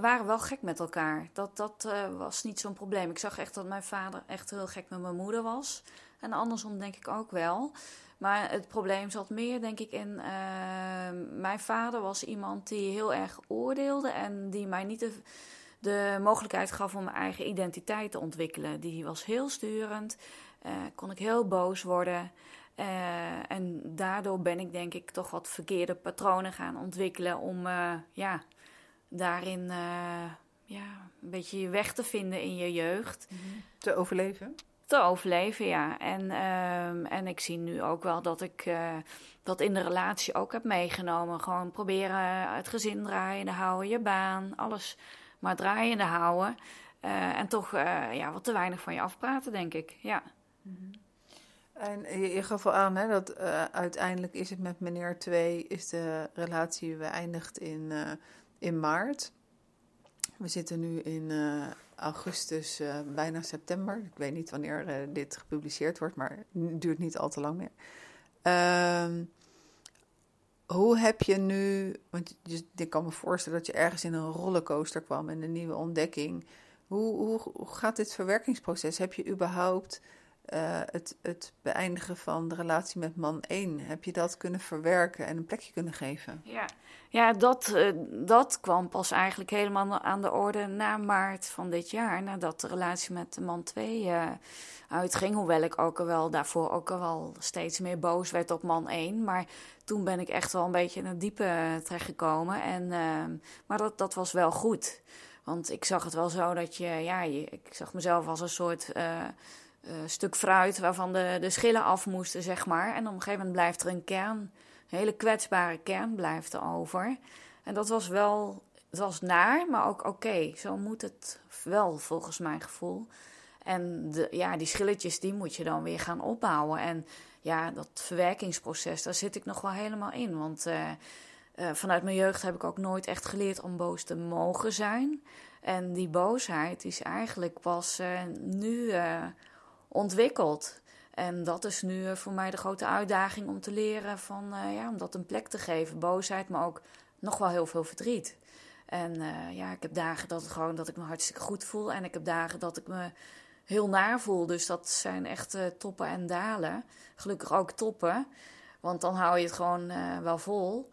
waren wel gek met elkaar. Dat, dat was niet zo'n probleem. Ik zag echt dat mijn vader echt heel gek met mijn moeder was. En andersom denk ik ook wel. Maar het probleem zat meer, denk ik, in. Uh, mijn vader was iemand die heel erg oordeelde en die mij niet de, mogelijkheid gaf om mijn eigen identiteit te ontwikkelen. Die was heel sturend, uh, kon ik heel boos worden. Uh, en daardoor ben ik, denk ik, toch wat verkeerde patronen gaan ontwikkelen om ja, daarin ja, een beetje je weg te vinden in je jeugd. Te overleven? Te overleven, ja. En, um, en ik zie nu ook wel dat ik uh, dat in de relatie ook heb meegenomen. Gewoon proberen het gezin draaiende houden, je baan, alles maar draaiende houden. Uh, en toch uh, ja, wat te weinig van je afpraten, denk ik. Ja. Mm-hmm. En je, je gaf al aan hè, dat uiteindelijk is het met meneer 2 is de relatie beëindigd in, in maart. We zitten nu in augustus, uh, bijna september. Ik weet niet wanneer uh, dit gepubliceerd wordt, maar het duurt niet al te lang meer. Uh, hoe heb je nu, want je, ik kan me voorstellen dat je ergens in een rollercoaster kwam en een nieuwe ontdekking. Hoe, hoe gaat dit verwerkingsproces? Heb je überhaupt uh, het, het beëindigen van de relatie met man 1, heb je dat kunnen verwerken en een plekje kunnen geven? Ja, ja dat, uh, dat kwam pas eigenlijk helemaal aan de orde na maart van dit jaar, nadat de relatie met man 2 uh, eh, uitging. Hoewel ik ook al wel daarvoor ook al wel steeds meer boos werd op man 1. Maar toen ben ik echt wel een beetje in het diepe terechtgekomen. En, maar dat, dat was wel goed. Want ik zag het wel zo dat je, ja, je, ik zag mezelf als een soort uh, stuk fruit waarvan de, de schillen af moesten, zeg maar. En op een gegeven moment blijft er een kern, een hele kwetsbare kern blijft er over. En dat was wel, het was naar, maar ook oké. Zo moet het wel, volgens mijn gevoel. En de, ja, die schilletjes, die moet je dan weer gaan opbouwen. En ja, dat verwerkingsproces, daar zit ik nog wel helemaal in. Want uh, uh, vanuit mijn jeugd heb ik ook nooit echt geleerd om boos te mogen zijn. En die boosheid is eigenlijk pas nu ontwikkeld. En dat is nu eh, voor mij de grote uitdaging om te leren van, uh, ja, om dat een plek te geven. Boosheid, maar ook nog wel heel veel verdriet. En uh, ja, ik heb dagen dat, het gewoon, dat ik me hartstikke goed voel. En ik heb dagen dat ik me heel naar voel. Dus dat zijn echt uh, toppen en dalen. Gelukkig ook toppen. Want dan hou je het gewoon wel vol.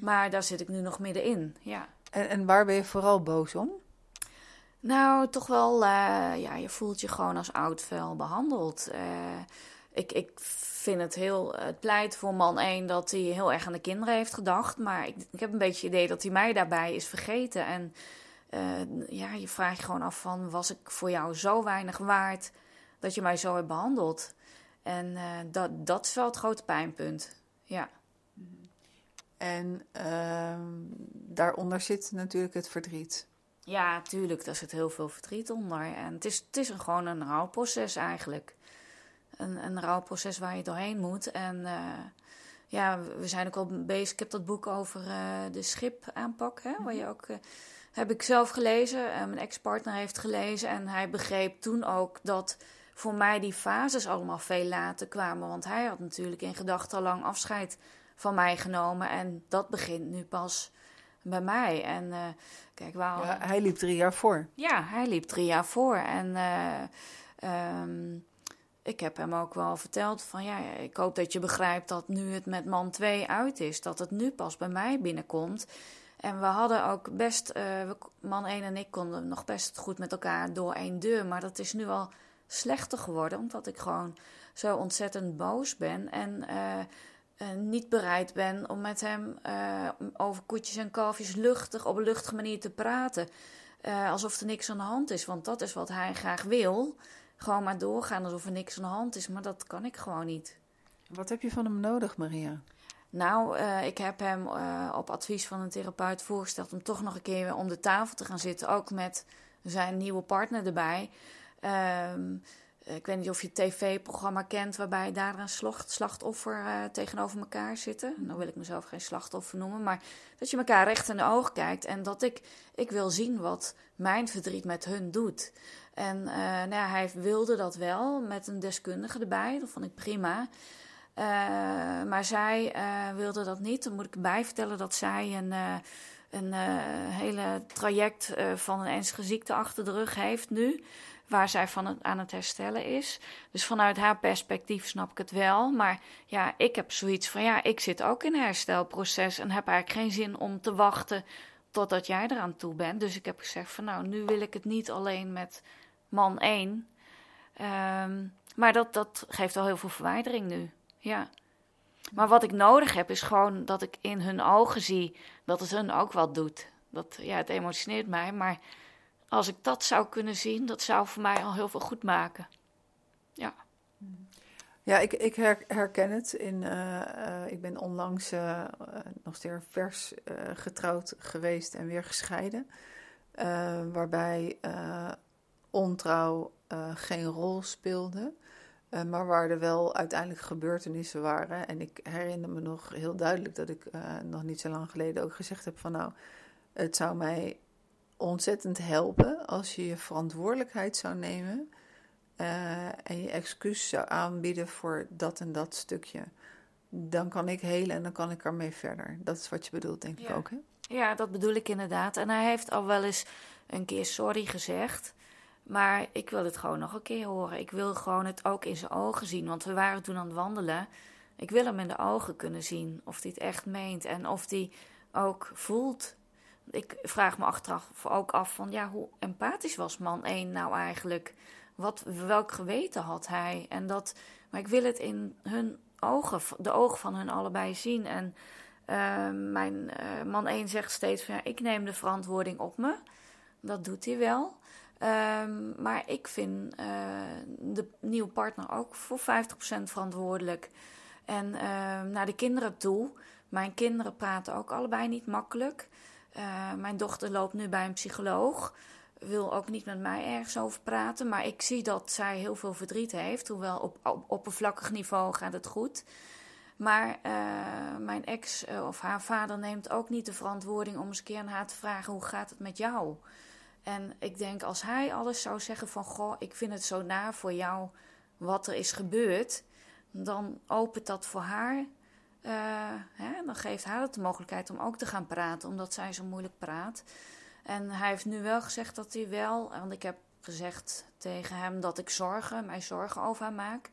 Maar daar zit ik nu nog middenin, ja. En, en waar ben je vooral boos om? Nou, toch wel, uh, ja, je voelt je gewoon als oud vel behandeld. Uh, ik, ik vind het heel, het pleit voor man 1 dat hij heel erg aan de kinderen heeft gedacht. Maar ik, ik heb een beetje het idee dat hij mij daarbij is vergeten. En uh, ja, je vraagt je gewoon af van, was ik voor jou zo weinig waard dat je mij zo hebt behandeld? En dat, dat is wel het grote pijnpunt, ja. En ehm, daaronder zit natuurlijk het verdriet. Ja, tuurlijk, daar zit heel veel verdriet onder. En het is, het is een, gewoon een rouwproces eigenlijk. Een, een rouwproces waar je doorheen moet. En uh, ja, we zijn ook al bezig. Ik heb dat boek over uh, de schipaanpak, hè, waar je ook... Uh, heb ik zelf gelezen, mijn ex-partner heeft gelezen. En hij begreep toen ook dat voor mij die fases allemaal veel later kwamen. Want hij had natuurlijk in gedachten al lang afscheid van mij genomen. En dat begint nu pas bij mij. En uh, kijk, waarom... Ja, hij liep drie jaar voor. Ja, hij liep drie jaar voor. En uh, um, ik heb hem ook wel verteld van ja, ik hoop dat je begrijpt dat nu het met man 2 uit is, dat het nu pas bij mij binnenkomt. En we hadden ook best, uh, man 1 en ik konden nog best goed met elkaar door één deur. Maar dat is nu al slechter geworden, omdat ik gewoon zo ontzettend boos ben. En uh, niet bereid ben om met hem uh, over koetjes en kalfjes luchtig, op een luchtige manier te praten. Uh, alsof er niks aan de hand is, want dat is wat hij graag wil. Gewoon maar doorgaan alsof er niks aan de hand is, maar dat kan ik gewoon niet. Wat heb je van hem nodig, Maria? Nou, ik heb hem op advies van een therapeut voorgesteld om toch nog een keer om de tafel te gaan zitten, ook met zijn nieuwe partner erbij. Ehm, eh, ik weet niet of je het tv-programma kent waarbij daar een slachtoffer uh, tegenover elkaar zitten. Nou wil ik mezelf geen slachtoffer noemen, maar dat je elkaar recht in de ogen kijkt en dat ik, ik wil zien wat mijn verdriet met hun doet. En uh, nou ja, hij wilde dat wel met een deskundige erbij, dat vond ik prima. Uh, maar zij wilde dat niet. Dan moet ik erbij vertellen dat zij een, een hele traject van een ernstige ziekte achter de rug heeft nu waar zij van het, aan het herstellen is. Dus vanuit haar perspectief snap ik het wel. Maar ja, ik heb zoiets van ja, ik zit ook in een herstelproces en heb eigenlijk geen zin om te wachten totdat jij eraan toe bent. Dus ik heb gezegd van nou, nu wil ik het niet alleen met man 1. Um, ehm, maar dat, dat geeft al heel veel verwijdering nu. Ja. Maar wat ik nodig heb is gewoon dat ik in hun ogen zie dat het hun ook wat doet. Dat, ja, het emotioneert mij, maar als ik dat zou kunnen zien, dat zou voor mij al heel veel goed maken. Ja. Ja, ik, ik herken het. In, uh, uh, ik ben onlangs uh, nog steeds vers getrouwd geweest en weer gescheiden. waarbij ontrouw geen rol speelde. maar waar er wel uiteindelijk gebeurtenissen waren. En ik herinner me nog heel duidelijk dat ik nog niet zo lang geleden ook gezegd heb van nou, het zou mij ontzettend helpen als je je verantwoordelijkheid zou nemen uh, en je excuus zou aanbieden voor dat en dat stukje. Dan kan ik helen en dan kan ik ermee verder. Dat is wat je bedoelt, denk ik ook. Hè? Ja, dat bedoel ik inderdaad. En hij heeft al wel eens een keer sorry gezegd. Maar ik wil het gewoon nog een keer horen. Ik wil gewoon het ook in zijn ogen zien. Want we waren toen aan het wandelen. Ik wil hem in de ogen kunnen zien. Of hij het echt meent. En of hij ook voelt ik vraag me achteraf ook af van ja, hoe empathisch was man 1 nou eigenlijk? Wat, welk geweten had hij? En dat, maar ik wil het in hun ogen, de ogen van hun allebei zien. En uh, mijn uh, man 1 zegt steeds van ja, ik neem de verantwoording op me. Dat doet hij wel. Um, maar ik vind uh, de nieuwe partner ook voor 50% verantwoordelijk. En naar de kinderen toe. Mijn kinderen praten ook allebei niet makkelijk. Uh, mijn dochter loopt nu bij een psycholoog. Wil ook niet met mij ergens over praten. Maar ik zie dat zij heel veel verdriet heeft. Hoewel op, op oppervlakkig niveau gaat het goed. Maar uh, mijn ex uh, of haar vader neemt ook niet de verantwoording om eens een keer aan haar te vragen: hoe gaat het met jou? En ik denk als hij alles zou zeggen van: Goh, ik vind het zo naar voor jou wat er is gebeurd. Dan opent dat voor haar hè, dan geeft haar het de mogelijkheid om ook te gaan praten, omdat zij zo moeilijk praat. En hij heeft nu wel gezegd dat hij wel, want ik heb gezegd tegen hem dat ik zorgen, mij zorgen over haar maak.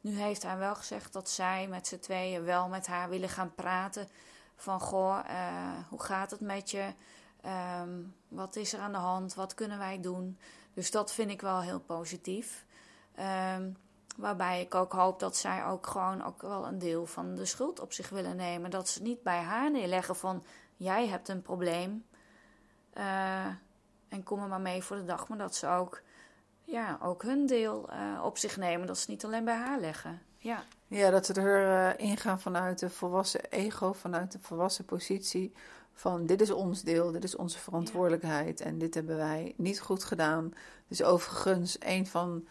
Nu heeft hij wel gezegd dat zij met z'n tweeën wel met haar willen gaan praten Van goh, hoe gaat het met je? Ehm, wat is er aan de hand? Wat kunnen wij doen? Dus dat vind ik wel heel positief. Ehm, waarbij ik ook hoop dat zij ook gewoon ook wel een deel van de schuld op zich willen nemen. Dat ze niet bij haar neerleggen van jij hebt een probleem. Uh, en kom er maar mee voor de dag. Maar dat ze ook, ja, ook hun deel uh, op zich nemen. Dat ze niet alleen bij haar leggen. Ja, ja dat ze er uh, ingaan vanuit de volwassen ego, vanuit de volwassen positie van dit is ons deel, dit is onze verantwoordelijkheid en dit hebben wij niet goed gedaan. Dus overigens een van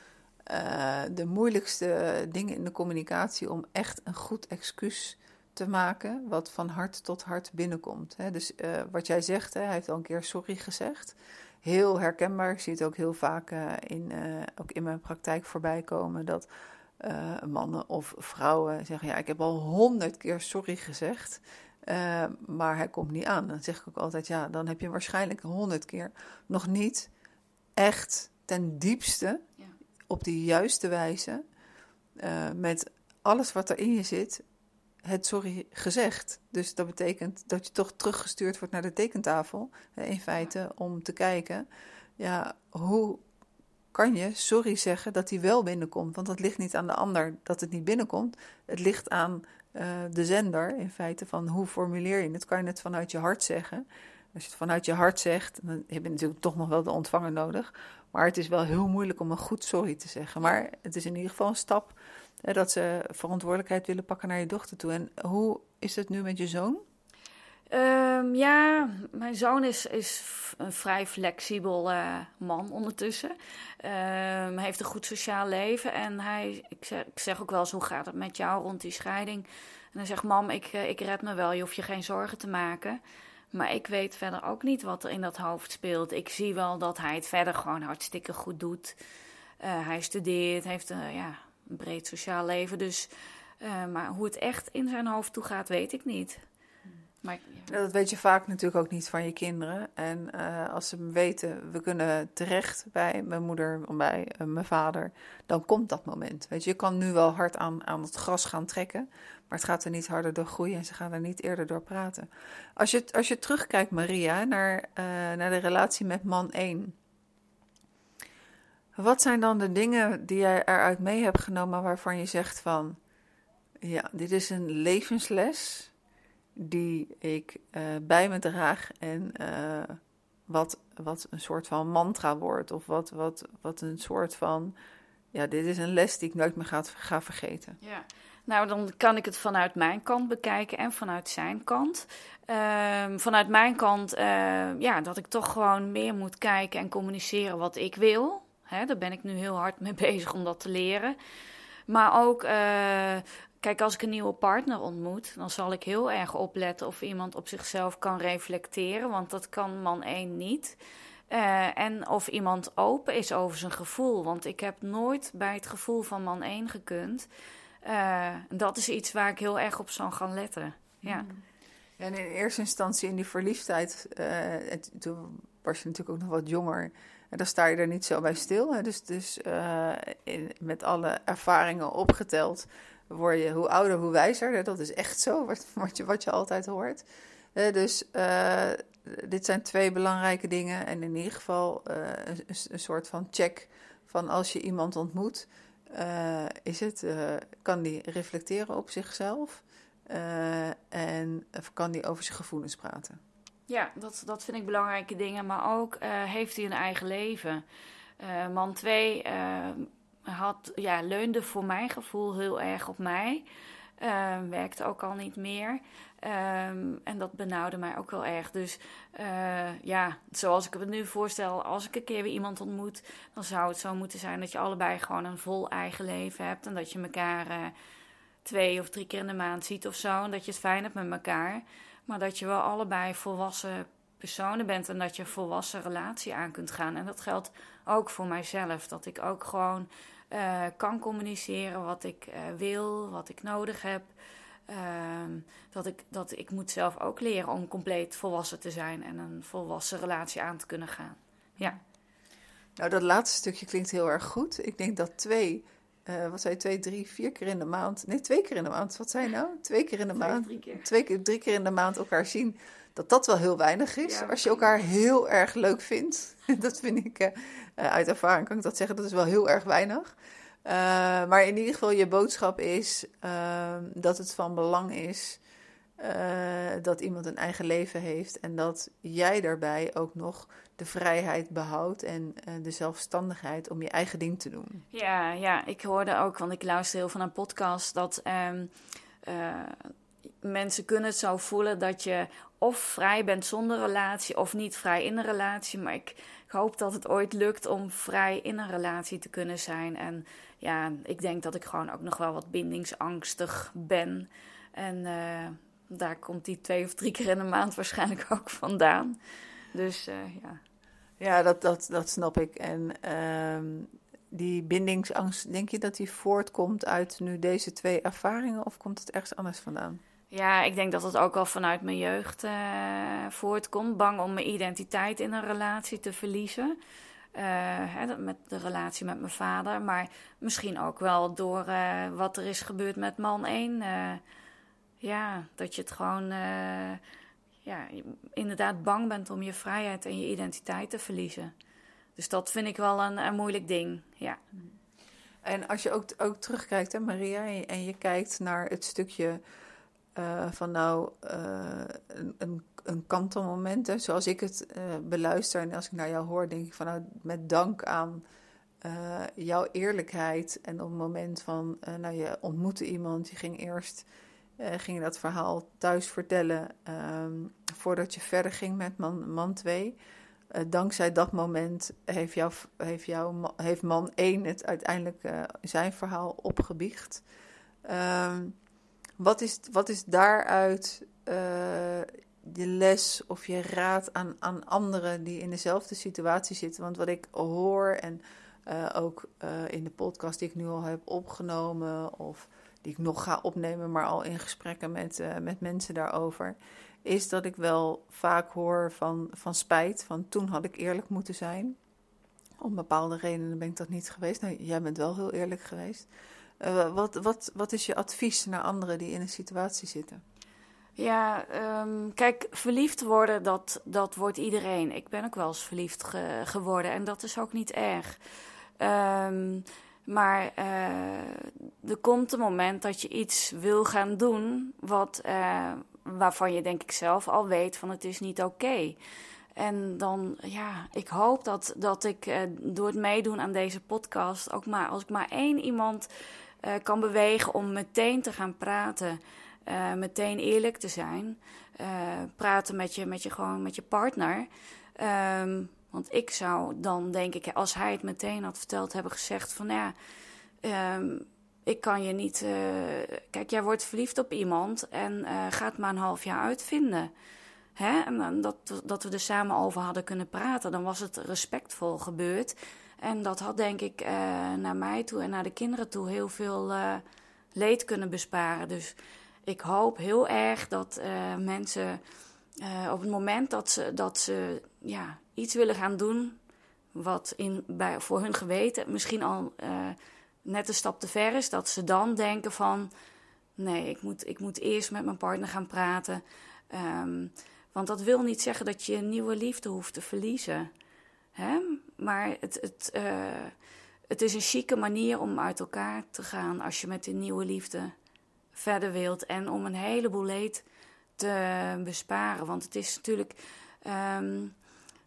uh, de moeilijkste dingen in de communicatie om echt een goed excuus te maken, wat van hart tot hart binnenkomt. Hè. Dus uh, wat jij zegt, hè, hij heeft al een keer sorry gezegd. Heel herkenbaar, ik zie het ook heel vaak uh, in, ook in mijn praktijk voorbij komen, dat mannen of vrouwen zeggen, ja, ik heb al honderd keer sorry gezegd. Maar hij komt niet aan. Dan zeg ik ook altijd, ja, dan heb je waarschijnlijk honderd keer nog niet echt ten diepste. Op de juiste wijze uh, met alles wat er in je zit, het sorry gezegd. Dus dat betekent dat je toch teruggestuurd wordt naar de tekentafel, in feite, om te kijken, ja, hoe kan je sorry zeggen dat hij wel binnenkomt? Want dat ligt niet aan de ander dat het niet binnenkomt. Het ligt aan uh, de zender in feite van hoe formuleer je het. Kan je het vanuit je hart zeggen? Als je het vanuit je hart zegt, dan heb je natuurlijk toch nog wel de ontvanger nodig. Maar het is wel heel moeilijk om een goed sorry te zeggen. Maar het is in ieder geval een stap hè, dat ze verantwoordelijkheid willen pakken naar je dochter toe. En hoe is het nu met je zoon? Um, ja, mijn zoon is, is een vrij flexibel uh, man ondertussen. Um, heeft een goed sociaal leven. En hij, ik zeg, ik zeg, ook wel eens, hoe gaat het met jou rond die scheiding? En hij zegt, mam, ik, eh, ik red me wel, je hoeft je geen zorgen te maken. Maar ik weet verder ook niet wat er in dat hoofd speelt. Ik zie wel dat hij het verder gewoon hartstikke goed doet. Uh, hij studeert, heeft uh, ja, een breed sociaal leven. Dus, maar hoe het echt in zijn hoofd toe gaat, weet ik niet. Maar. Dat weet je vaak natuurlijk ook niet van je kinderen. En als ze weten, we kunnen terecht bij mijn moeder, bij mijn vader, dan komt dat moment. Weet je, je kan nu wel hard aan, aan het gras gaan trekken, maar het gaat er niet harder door groeien en ze gaan er niet eerder door praten. Als je, als je terugkijkt, Maria, naar, uh, naar de relatie met man 1. Wat zijn dan de dingen die jij eruit mee hebt genomen waarvan je zegt van, ja, dit is een levensles die ik uh, bij me draag en uh, wat, wat een soort van mantra wordt. Of wat, wat, wat een soort van, ja, dit is een les die ik nooit meer ga, ga vergeten. Ja, nou dan kan ik het vanuit mijn kant bekijken en vanuit zijn kant. Uh, vanuit mijn kant, uh, ja, dat ik toch gewoon meer moet kijken en communiceren wat ik wil. Daar ben ik nu heel hard mee bezig om dat te leren. Maar ook uh, Kijk, als ik een nieuwe partner ontmoet, dan zal ik heel erg opletten of iemand op zichzelf kan reflecteren, want dat kan man 1 niet. Uh, en of iemand open is over zijn gevoel, want ik heb nooit bij het gevoel van man 1 gekund. Uh, dat is iets waar ik heel erg op zal gaan letten. Ja. Hmm. En in eerste instantie in die verliefdheid, uh, toen was je natuurlijk ook nog wat jonger. En dan sta je er niet zo bij stil. Hè? Dus, dus in, met alle ervaringen opgeteld word je hoe ouder, hoe wijzer. Dat is echt zo, wat, je, wat je altijd hoort. dus dit zijn twee belangrijke dingen. En in ieder geval een, soort van check van als je iemand ontmoet, uh, is het, kan die reflecteren op zichzelf en kan die over zijn gevoelens praten. Ja, dat, dat vind ik belangrijke dingen. Maar ook heeft hij een eigen leven. man 2 had, ja, leunde voor mijn gevoel heel erg op mij. Uh, werkte ook al niet meer. Um, en dat benauwde mij ook wel erg. Dus uh, ja, zoals ik het nu voorstel, als ik een keer weer iemand ontmoet, dan zou het zo moeten zijn dat je allebei gewoon een vol eigen leven hebt. En dat je elkaar uh, twee of drie keer in de maand ziet of zo. En dat je het fijn hebt met elkaar. Maar dat je wel allebei volwassen personen bent en dat je een volwassen relatie aan kunt gaan. En dat geldt ook voor mijzelf. Dat ik ook gewoon uh, kan communiceren wat ik uh, wil, wat ik nodig heb. Uh, dat, ik, dat ik moet zelf ook leren om compleet volwassen te zijn en een volwassen relatie aan te kunnen gaan. Ja. Nou, dat laatste stukje klinkt heel erg goed. Ik denk dat twee uh, wat zei je, twee, drie, vier keer in de maand. Nee, twee keer in de maand. Wat zei je nou? Twee keer in de maand. Drie keer. Twee keer, drie keer in de maand elkaar zien. Dat dat wel heel weinig is. als je elkaar heel erg leuk vindt. dat vind ik, uh, uit ervaring kan ik dat zeggen. Dat is wel heel erg weinig. Uh, maar in ieder geval, je boodschap is ehm, dat het van belang is dat iemand een eigen leven heeft. En dat jij daarbij ook nog de vrijheid behoudt en uh, de zelfstandigheid om je eigen ding te doen. Ja, ja, ik hoorde ook, want ik luister heel van een podcast, dat um, uh, mensen kunnen het zo voelen dat je of vrij bent zonder relatie of niet vrij in een relatie. Maar ik hoop dat het ooit lukt om vrij in een relatie te kunnen zijn. En ja, ik denk dat ik gewoon ook nog wel wat bindingsangstig ben. En daar komt die twee of drie keer in de maand waarschijnlijk ook vandaan. Dus ja. Ja, dat, dat, dat snap ik. En uh, die bindingsangst, denk je dat die voortkomt uit nu deze twee ervaringen of komt het ergens anders vandaan? Ja, ik denk dat het ook al vanuit mijn jeugd uh, voortkomt. Bang om mijn identiteit in een relatie te verliezen. Uh, hè, met de relatie met mijn vader. Maar misschien ook wel door uh, wat er is gebeurd met man 1. Ja, dat je het gewoon ja, inderdaad bang bent om je vrijheid en je identiteit te verliezen. Dus dat vind ik wel een, een moeilijk ding, ja. En als je ook, ook terugkijkt, hè, Maria, en je kijkt naar het stukje uh, van nou, uh, een, een, kantelmoment, hè, zoals ik het beluister en als ik naar jou hoor, denk ik van nou, met dank aan jouw eerlijkheid en op het moment van, nou, je ontmoette iemand, je ging eerst ging je dat verhaal thuis vertellen um, voordat je verder ging met man, man 2. Uh, dankzij dat moment heeft, jou, heeft, jou, heeft man 1 het uiteindelijk uh, zijn verhaal opgebiecht. Um, wat, is, wat is daaruit je les of je raad aan, aan anderen die in dezelfde situatie zitten? Want wat ik hoor en ook in de podcast die ik nu al heb opgenomen of die ik nog ga opnemen, maar al in gesprekken met, uh, met mensen daarover, is dat ik wel vaak hoor van, van spijt, van toen had ik eerlijk moeten zijn. Om bepaalde redenen ben ik dat niet geweest. Nou, jij bent wel heel eerlijk geweest. Uh, wat, wat, wat is je advies naar anderen die in een situatie zitten? Ja, um, kijk, verliefd worden, dat, dat wordt iedereen. Ik ben ook wel eens verliefd ge geworden en dat is ook niet erg. Um, maar uh, er komt een moment dat je iets wil gaan doen wat, uh, waarvan je denk ik zelf al weet van het is niet oké. En dan, ja, ik hoop dat, dat ik uh, door het meedoen aan deze podcast ook maar, als ik maar één iemand kan bewegen om meteen te gaan praten, meteen eerlijk te zijn, praten met je, met je, gewoon met je partner. Um, want ik zou dan, denk ik, als hij het meteen had verteld, hebben gezegd van ja, um, ik kan je niet. Uh, kijk, jij wordt verliefd op iemand en uh, gaat maar een half jaar uitvinden. Hè? En dat, dat we er samen over hadden kunnen praten, dan was het respectvol gebeurd. En dat had, denk ik, uh, naar mij toe en naar de kinderen toe heel veel leed kunnen besparen. Dus ik hoop heel erg dat mensen op het moment dat ze, dat ze ja, iets willen gaan doen wat in, bij, voor hun geweten misschien al uh, net een stap te ver is, dat ze dan denken van nee, ik moet, ik moet eerst met mijn partner gaan praten. Um, want dat wil niet zeggen dat je nieuwe liefde hoeft te verliezen. Hè? Maar het, het, uh, het is een chique manier om uit elkaar te gaan als je met een nieuwe liefde verder wilt. En om een heleboel leed besparen. Want het is natuurlijk. Um,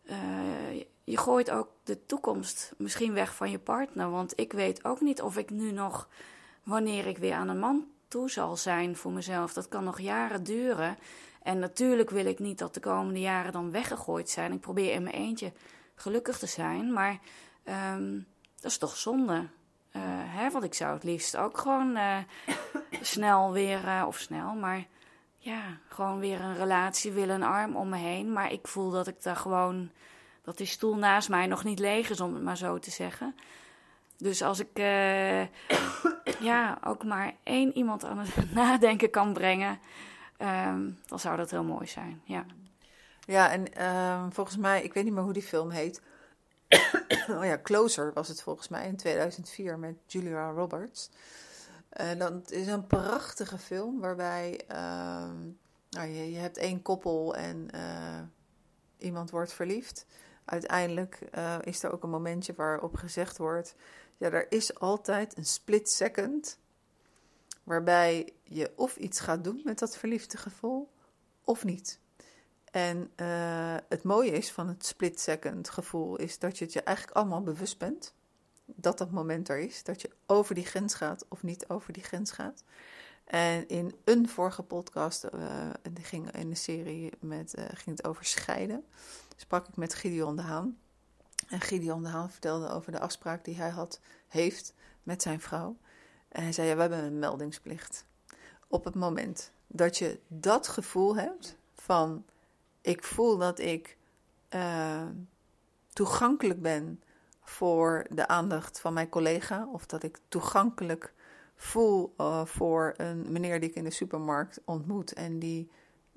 uh, je gooit ook de toekomst misschien weg van je partner. Want ik weet ook niet of ik nu nog, wanneer ik weer aan een man toe zal zijn voor mezelf. Dat kan nog jaren duren. En natuurlijk wil ik niet dat de komende jaren dan weggegooid zijn. Ik probeer in mijn eentje gelukkig te zijn. Maar um, dat is toch zonde. Uh, hè? Want ik zou het liefst ook gewoon uh, snel weer, of snel, maar ja, gewoon weer een relatie willen, een arm om me heen. Maar ik voel dat ik daar gewoon, dat die stoel naast mij nog niet leeg is, om het maar zo te zeggen. Dus als ik uh, ja, ook maar één iemand aan het nadenken kan brengen, um, dan zou dat heel mooi zijn. Ja, ja en um, volgens mij, ik weet niet meer hoe die film heet. oh ja, Closer was het volgens mij in 2004 met Julia Roberts. En dat is een prachtige film waarbij ehm, nou, je, je hebt één koppel en eh, iemand wordt verliefd. Uiteindelijk uh, is er ook een momentje waarop gezegd wordt: ja, er is altijd een split second waarbij je of iets gaat doen met dat verliefde gevoel of niet. En het mooie is van het split second gevoel is dat je het je eigenlijk allemaal bewust bent dat dat moment er is, dat je over die grens gaat of niet over die grens gaat. En in een vorige podcast, uh, die ging in de serie met, uh, ging het over scheiden, sprak ik met Gideon de Haan. En Gideon de Haan vertelde over de afspraak die hij had, heeft met zijn vrouw. En hij zei, ja, we hebben een meldingsplicht. Op het moment dat je dat gevoel hebt van, ik voel dat ik uh, toegankelijk ben voor de aandacht van mijn collega, of dat ik toegankelijk voel uh, voor een meneer die ik in de supermarkt ontmoet en die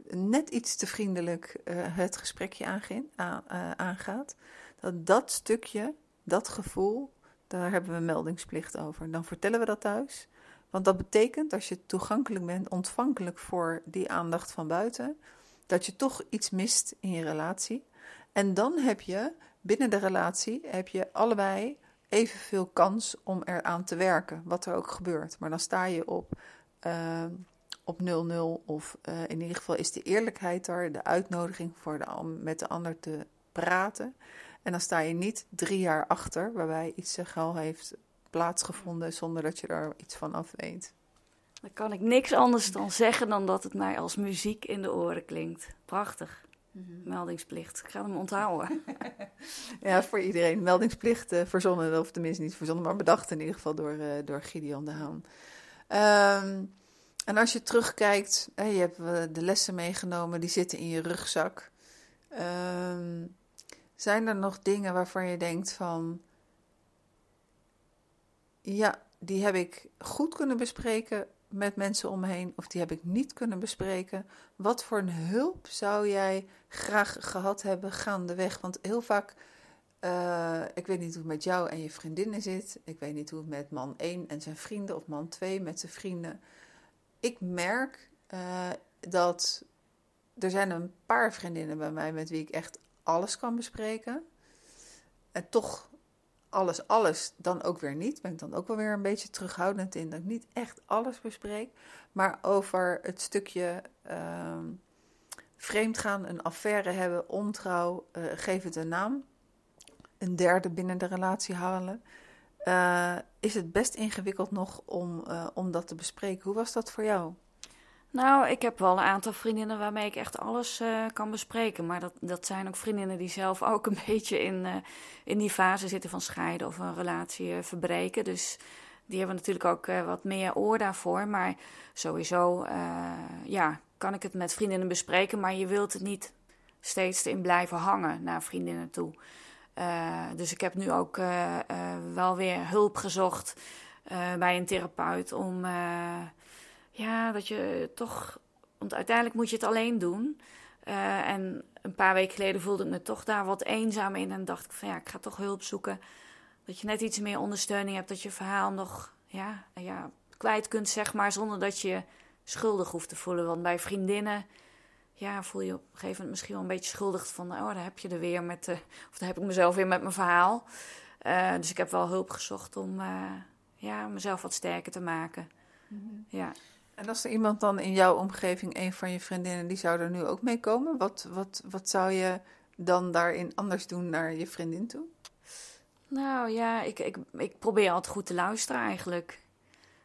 net iets te vriendelijk uh, het gesprekje aan, uh, aangaat, dat dat stukje, dat gevoel, daar hebben we meldingsplicht over. Dan vertellen we dat thuis. Want dat betekent, als je toegankelijk bent, ontvankelijk voor die aandacht van buiten, dat je toch iets mist in je relatie. En dan heb je binnen de relatie heb je allebei evenveel kans om eraan te werken, wat er ook gebeurt. Maar dan sta je op, uh, op 0-0 of uh, in ieder geval is de eerlijkheid er, de uitnodiging voor de, met de ander te praten. En dan sta je niet drie jaar achter, waarbij iets al heeft plaatsgevonden zonder dat je daar iets van af weet. Dan kan ik niks anders dan zeggen dan dat het mij als muziek in de oren klinkt. Prachtig. Mhm. Meldingsplicht. Ik ga hem onthouden. ja, voor iedereen. Meldingsplicht uh, verzonnen, of tenminste niet verzonnen, maar bedacht in ieder geval door, uh, door Gideon de Haan. Um, en als je terugkijkt, je hebt uh, de lessen meegenomen, die zitten in je rugzak. Um, zijn er nog dingen waarvan je denkt van, ja, die heb ik goed kunnen bespreken met mensen om me heen, of die heb ik niet kunnen bespreken. Wat voor een hulp zou jij graag gehad hebben gaandeweg? Want heel vaak, uh, ik weet niet hoe het met jou en je vriendinnen zit. Ik weet niet hoe het met man 1 en zijn vrienden, of man 2 met zijn vrienden. Ik merk uh, dat er zijn een paar vriendinnen bij mij met wie ik echt alles kan bespreken. En toch alles, alles dan ook weer niet. Ben ik dan ook wel weer een beetje terughoudend in dat ik niet echt alles bespreek. Maar over het stukje uh, vreemdgaan, een affaire hebben, ontrouw, uh, geef het een naam. Een derde binnen de relatie halen. Uh, is het best ingewikkeld nog om, uh, om dat te bespreken. Hoe was dat voor jou? Nou, ik heb wel een aantal vriendinnen waarmee ik echt alles uh, kan bespreken. Maar dat, dat zijn ook vriendinnen die zelf ook een beetje in, uh, in die fase zitten van scheiden of een relatie uh, verbreken. Dus die hebben natuurlijk ook wat meer oor daarvoor. Maar sowieso, ja, kan ik het met vriendinnen bespreken. Maar je wilt het niet steeds in blijven hangen naar vriendinnen toe. dus ik heb nu ook wel weer hulp gezocht bij een therapeut om ja, dat je toch. Want uiteindelijk moet je het alleen doen. Uh, en een paar weken geleden voelde ik me toch daar wat eenzaam in. En dacht ik van ja, ik ga toch hulp zoeken. Dat je net iets meer ondersteuning hebt. Dat je verhaal nog ja, ja, kwijt kunt, zeg maar. Zonder dat je schuldig hoeft te voelen. Want bij vriendinnen ja, voel je op een gegeven moment misschien wel een beetje schuldig. Van oh, daar heb je er weer met. Uh, of daar heb ik mezelf weer met mijn verhaal. Uh, dus ik heb wel hulp gezocht om ja, mezelf wat sterker te maken. Mm -hmm. Ja. En als er iemand dan in jouw omgeving, een van je vriendinnen, die zou er nu ook mee komen, wat, wat, wat zou je dan daarin anders doen naar je vriendin toe? Nou ja, ik, ik, ik probeer altijd goed te luisteren eigenlijk.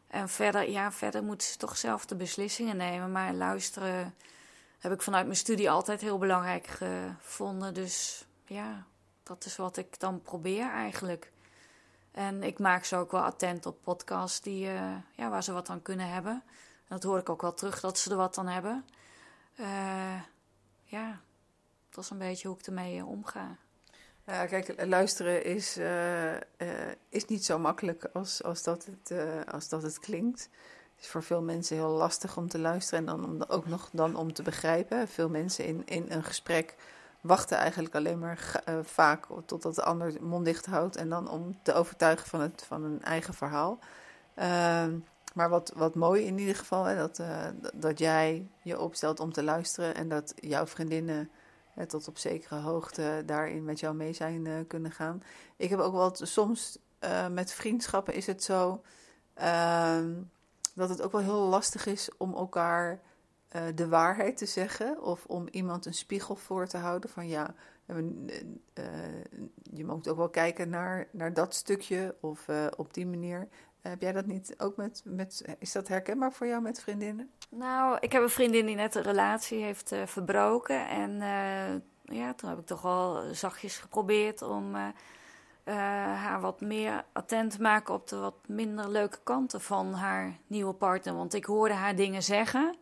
En verder, ja, verder moeten ze toch zelf de beslissingen nemen. Maar luisteren heb ik vanuit mijn studie altijd heel belangrijk gevonden. Dus ja, dat is wat ik dan probeer eigenlijk. En ik maak ze ook wel attent op podcasts die, uh, ja, waar ze wat aan kunnen hebben dat hoor ik ook wel terug dat ze er wat aan hebben. Uh, ja, dat is een beetje hoe ik ermee uh, omga. Ja, kijk, luisteren is, is niet zo makkelijk als, als, dat het, als dat het klinkt. Het is voor veel mensen heel lastig om te luisteren en dan om, ook nog dan om te begrijpen. Veel mensen in, in een gesprek wachten eigenlijk alleen maar vaak totdat de ander mond dicht houdt en dan om te overtuigen van, het, van een eigen verhaal. Ehm, maar wat, wat mooi in ieder geval, hè, dat, uh, dat jij je opstelt om te luisteren en dat jouw vriendinnen hè, tot op zekere hoogte daarin met jou mee zijn uh, kunnen gaan. Ik heb ook wel soms met vriendschappen is het zo ehm, dat het ook wel heel lastig is om elkaar de waarheid te zeggen of om iemand een spiegel voor te houden van ja, je moet ook wel kijken naar, naar dat stukje of op die manier. Heb jij dat niet ook met, met, is dat herkenbaar voor jou met vriendinnen? Nou, ik heb een vriendin die net een relatie heeft verbroken en ja, toen heb ik toch wel zachtjes geprobeerd om haar wat meer attent te maken op de wat minder leuke kanten van haar nieuwe partner. Want ik hoorde haar dingen zeggen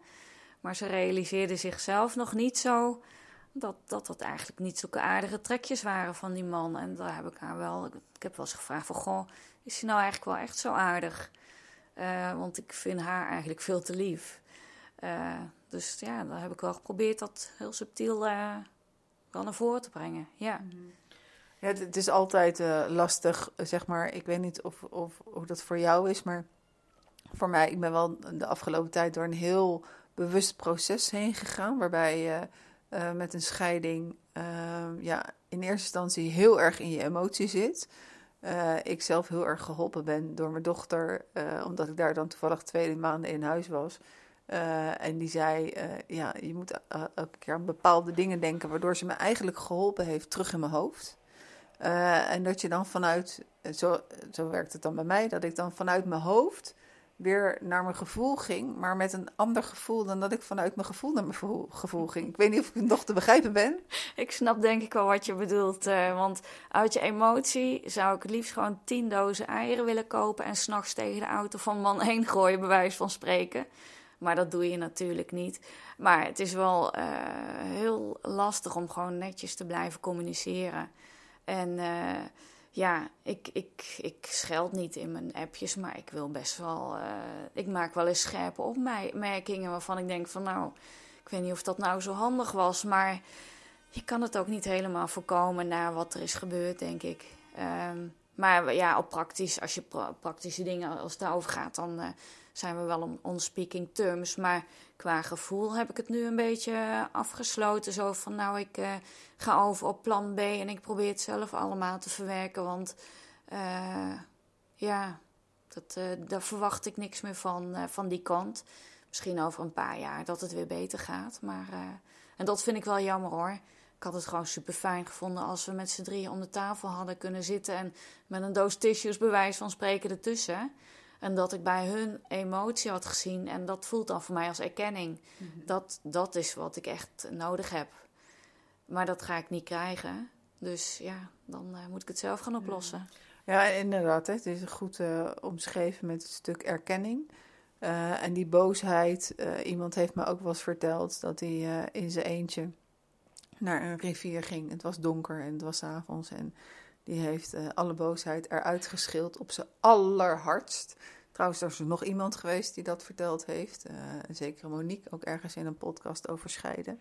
maar ze realiseerde zichzelf nog niet zo dat, dat dat eigenlijk niet zulke aardige trekjes waren van die man. En daar heb ik haar wel, ik heb wel eens gevraagd van, goh, is hij nou eigenlijk wel echt zo aardig? Uh, want ik vind haar eigenlijk veel te lief. Uh, dus ja, daar heb ik wel geprobeerd dat heel subtiel uh, wel naar voren te brengen. Ja. Ja, het is altijd lastig, zeg maar. Ik weet niet of, of hoe dat voor jou is, maar voor mij, ik ben wel de afgelopen tijd door een heel bewust proces heen gegaan. Waarbij je met een scheiding ja, in eerste instantie heel erg in je emotie zit. Uh, ik zelf heel erg geholpen ben door mijn dochter, omdat ik daar dan toevallig twee maanden in huis was. en die zei: Ja, je moet elke keer aan bepaalde dingen denken, waardoor ze me eigenlijk geholpen heeft terug in mijn hoofd. en dat je dan vanuit, zo, zo werkt het dan bij mij, dat ik dan vanuit mijn hoofd weer naar mijn gevoel ging, maar met een ander gevoel dan dat ik vanuit mijn gevoel naar mijn gevoel ging. Ik weet niet of ik nog te begrijpen ben. Ik snap denk ik wel wat je bedoelt, uh, want uit je emotie zou ik het liefst gewoon tien dozen eieren willen kopen en s'nachts tegen de auto van man heen gooien, bij wijze van spreken. Maar dat doe je natuurlijk niet. Maar het is wel uh, heel lastig om gewoon netjes te blijven communiceren. En uh, ja, ik, ik, ik scheld niet in mijn appjes, maar ik wil best wel. Uh, ik maak wel eens scherpe opmerkingen waarvan ik denk van nou, ik weet niet of dat nou zo handig was, maar je kan het ook niet helemaal voorkomen na wat er is gebeurd, denk ik. Um, maar ja, op praktisch, als je pra praktische dingen, als het daarover gaat, dan uh, zijn we wel on speaking terms. Maar qua gevoel heb ik het nu een beetje afgesloten. Zo van, nou, ik uh, ga over op plan B en ik probeer het zelf allemaal te verwerken. Want uh, ja, dat, daar verwacht ik niks meer van, van die kant. Misschien over een paar jaar dat het weer beter gaat. Maar, en dat vind ik wel jammer hoor. Ik had het gewoon super fijn gevonden als we met z'n drieën om de tafel hadden kunnen zitten en met een doos tissues bewijs van spreken ertussen. En dat ik bij hun emotie had gezien. En dat voelt dan voor mij als erkenning. Mhm. dat, dat is wat ik echt nodig heb. Maar dat ga ik niet krijgen. Dus ja, dan uh, moet ik het zelf gaan oplossen. Ja, inderdaad. Hè. Het is goed uh, omschreven met het stuk erkenning. Uh, en die boosheid. iemand heeft me ook wel eens verteld dat hij in zijn eentje naar een rivier ging. Het was donker en het was avonds. En die heeft uh, alle boosheid eruit geschild op zijn allerhardst. Trouwens, er is nog iemand geweest die dat verteld heeft. Uh, zekere Monique, ook ergens in een podcast over scheiden.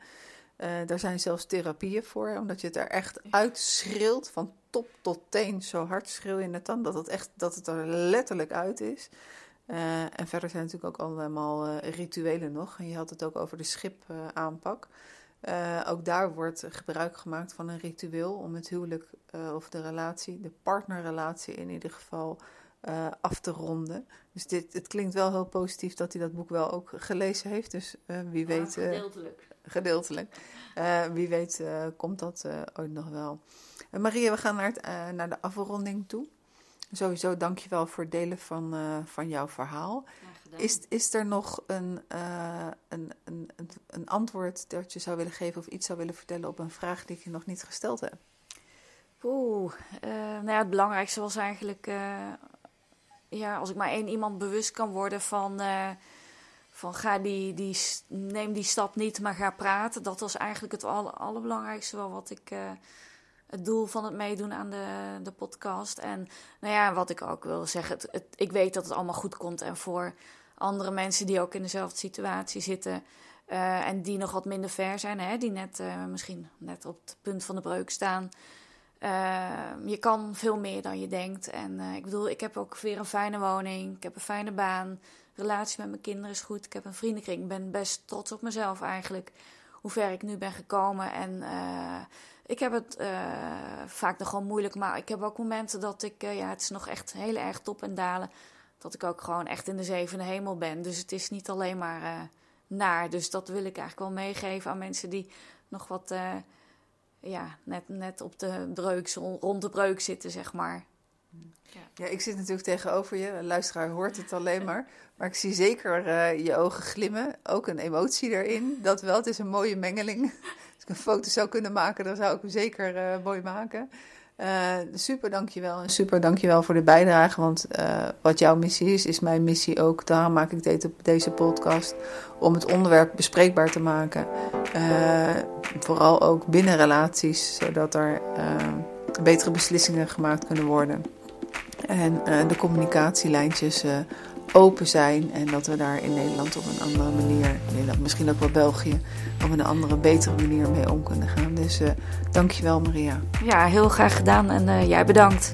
Uh, daar zijn zelfs therapieën voor, omdat je het er echt uitschreeuwt, van top tot teen. Zo hard schreeuw je het dan, dat het, echt, dat het er letterlijk uit is. Uh, en verder zijn natuurlijk ook allemaal rituelen nog. En je had het ook over de schipaanpak. Uh, ook daar wordt gebruik gemaakt van een ritueel om het huwelijk uh, of de relatie, de partnerrelatie in ieder geval, uh, af te ronden. Dus dit, het klinkt wel heel positief dat hij dat boek wel ook gelezen heeft. Dus wie weet. gedeeltelijk. gedeeltelijk. wie weet komt dat ooit nog wel. Maria, we gaan naar, het, naar de afronding toe. Sowieso dank je wel voor het delen van, van jouw verhaal. Is, is er nog een, uh, een, een, een antwoord dat je zou willen geven of iets zou willen vertellen op een vraag die ik je nog niet gesteld heb? Oeh, uh, nou ja, het belangrijkste was eigenlijk, uh, ja, als ik maar één iemand bewust kan worden van, van ga die, die, neem die stap niet, maar ga praten. Dat was eigenlijk het aller, allerbelangrijkste wel wat ik het doel van het meedoen aan de, de podcast. En nou ja, wat ik ook wil zeggen, het, ik weet dat het allemaal goed komt. En voor andere mensen die ook in dezelfde situatie zitten, en die nog wat minder ver zijn, hè, die net misschien net op het punt van de breuk staan. je kan veel meer dan je denkt. En ik bedoel, ik heb ook weer een fijne woning, ik heb een fijne baan, relatie met mijn kinderen is goed, ik heb een vriendenkring. Ik ben best trots op mezelf eigenlijk, hoe ver ik nu ben gekomen. En ik heb het vaak nogal moeilijk, maar ik heb ook momenten dat ik, ja, het is nog echt heel erg top en dalen. Dat ik ook gewoon echt in de zevende hemel ben. Dus het is niet alleen maar uh, naar. Dus dat wil ik eigenlijk wel meegeven aan mensen die nog wat, ja, net, net op de breuk, rond de breuk zitten, zeg maar. Ja. ja, ik zit natuurlijk tegenover je. De luisteraar hoort het alleen maar. Maar ik zie zeker je ogen glimmen. Ook een emotie erin. Dat wel, het is een mooie mengeling een foto zou kunnen maken, dan zou ik hem zeker uh, mooi maken. Uh, super dankjewel en super dankjewel voor de bijdrage. Want uh, wat jouw missie is, is mijn missie ook. Daarom maak ik deze, deze podcast. Om het onderwerp bespreekbaar te maken. Uh, vooral ook binnen relaties. Zodat er betere beslissingen gemaakt kunnen worden. En de communicatielijntjes open zijn en dat we daar in Nederland op een andere manier, Nederland, misschien ook wel België, op een andere, betere manier mee om kunnen gaan. Dus uh, dankjewel Maria. Ja, heel graag gedaan en uh, jij bedankt.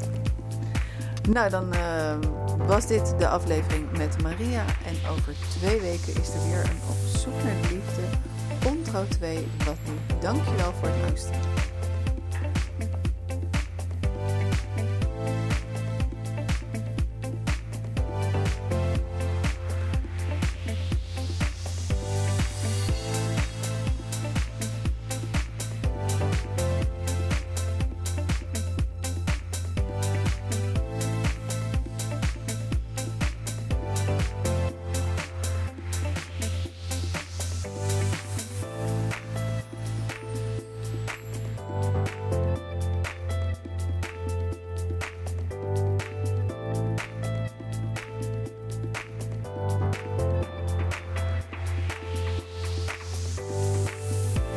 Nou, dan uh, was dit de aflevering met Maria en over twee weken is er weer een Op zoek naar de liefde, Ontrouw 2, wat nu. Dankjewel voor het luisteren.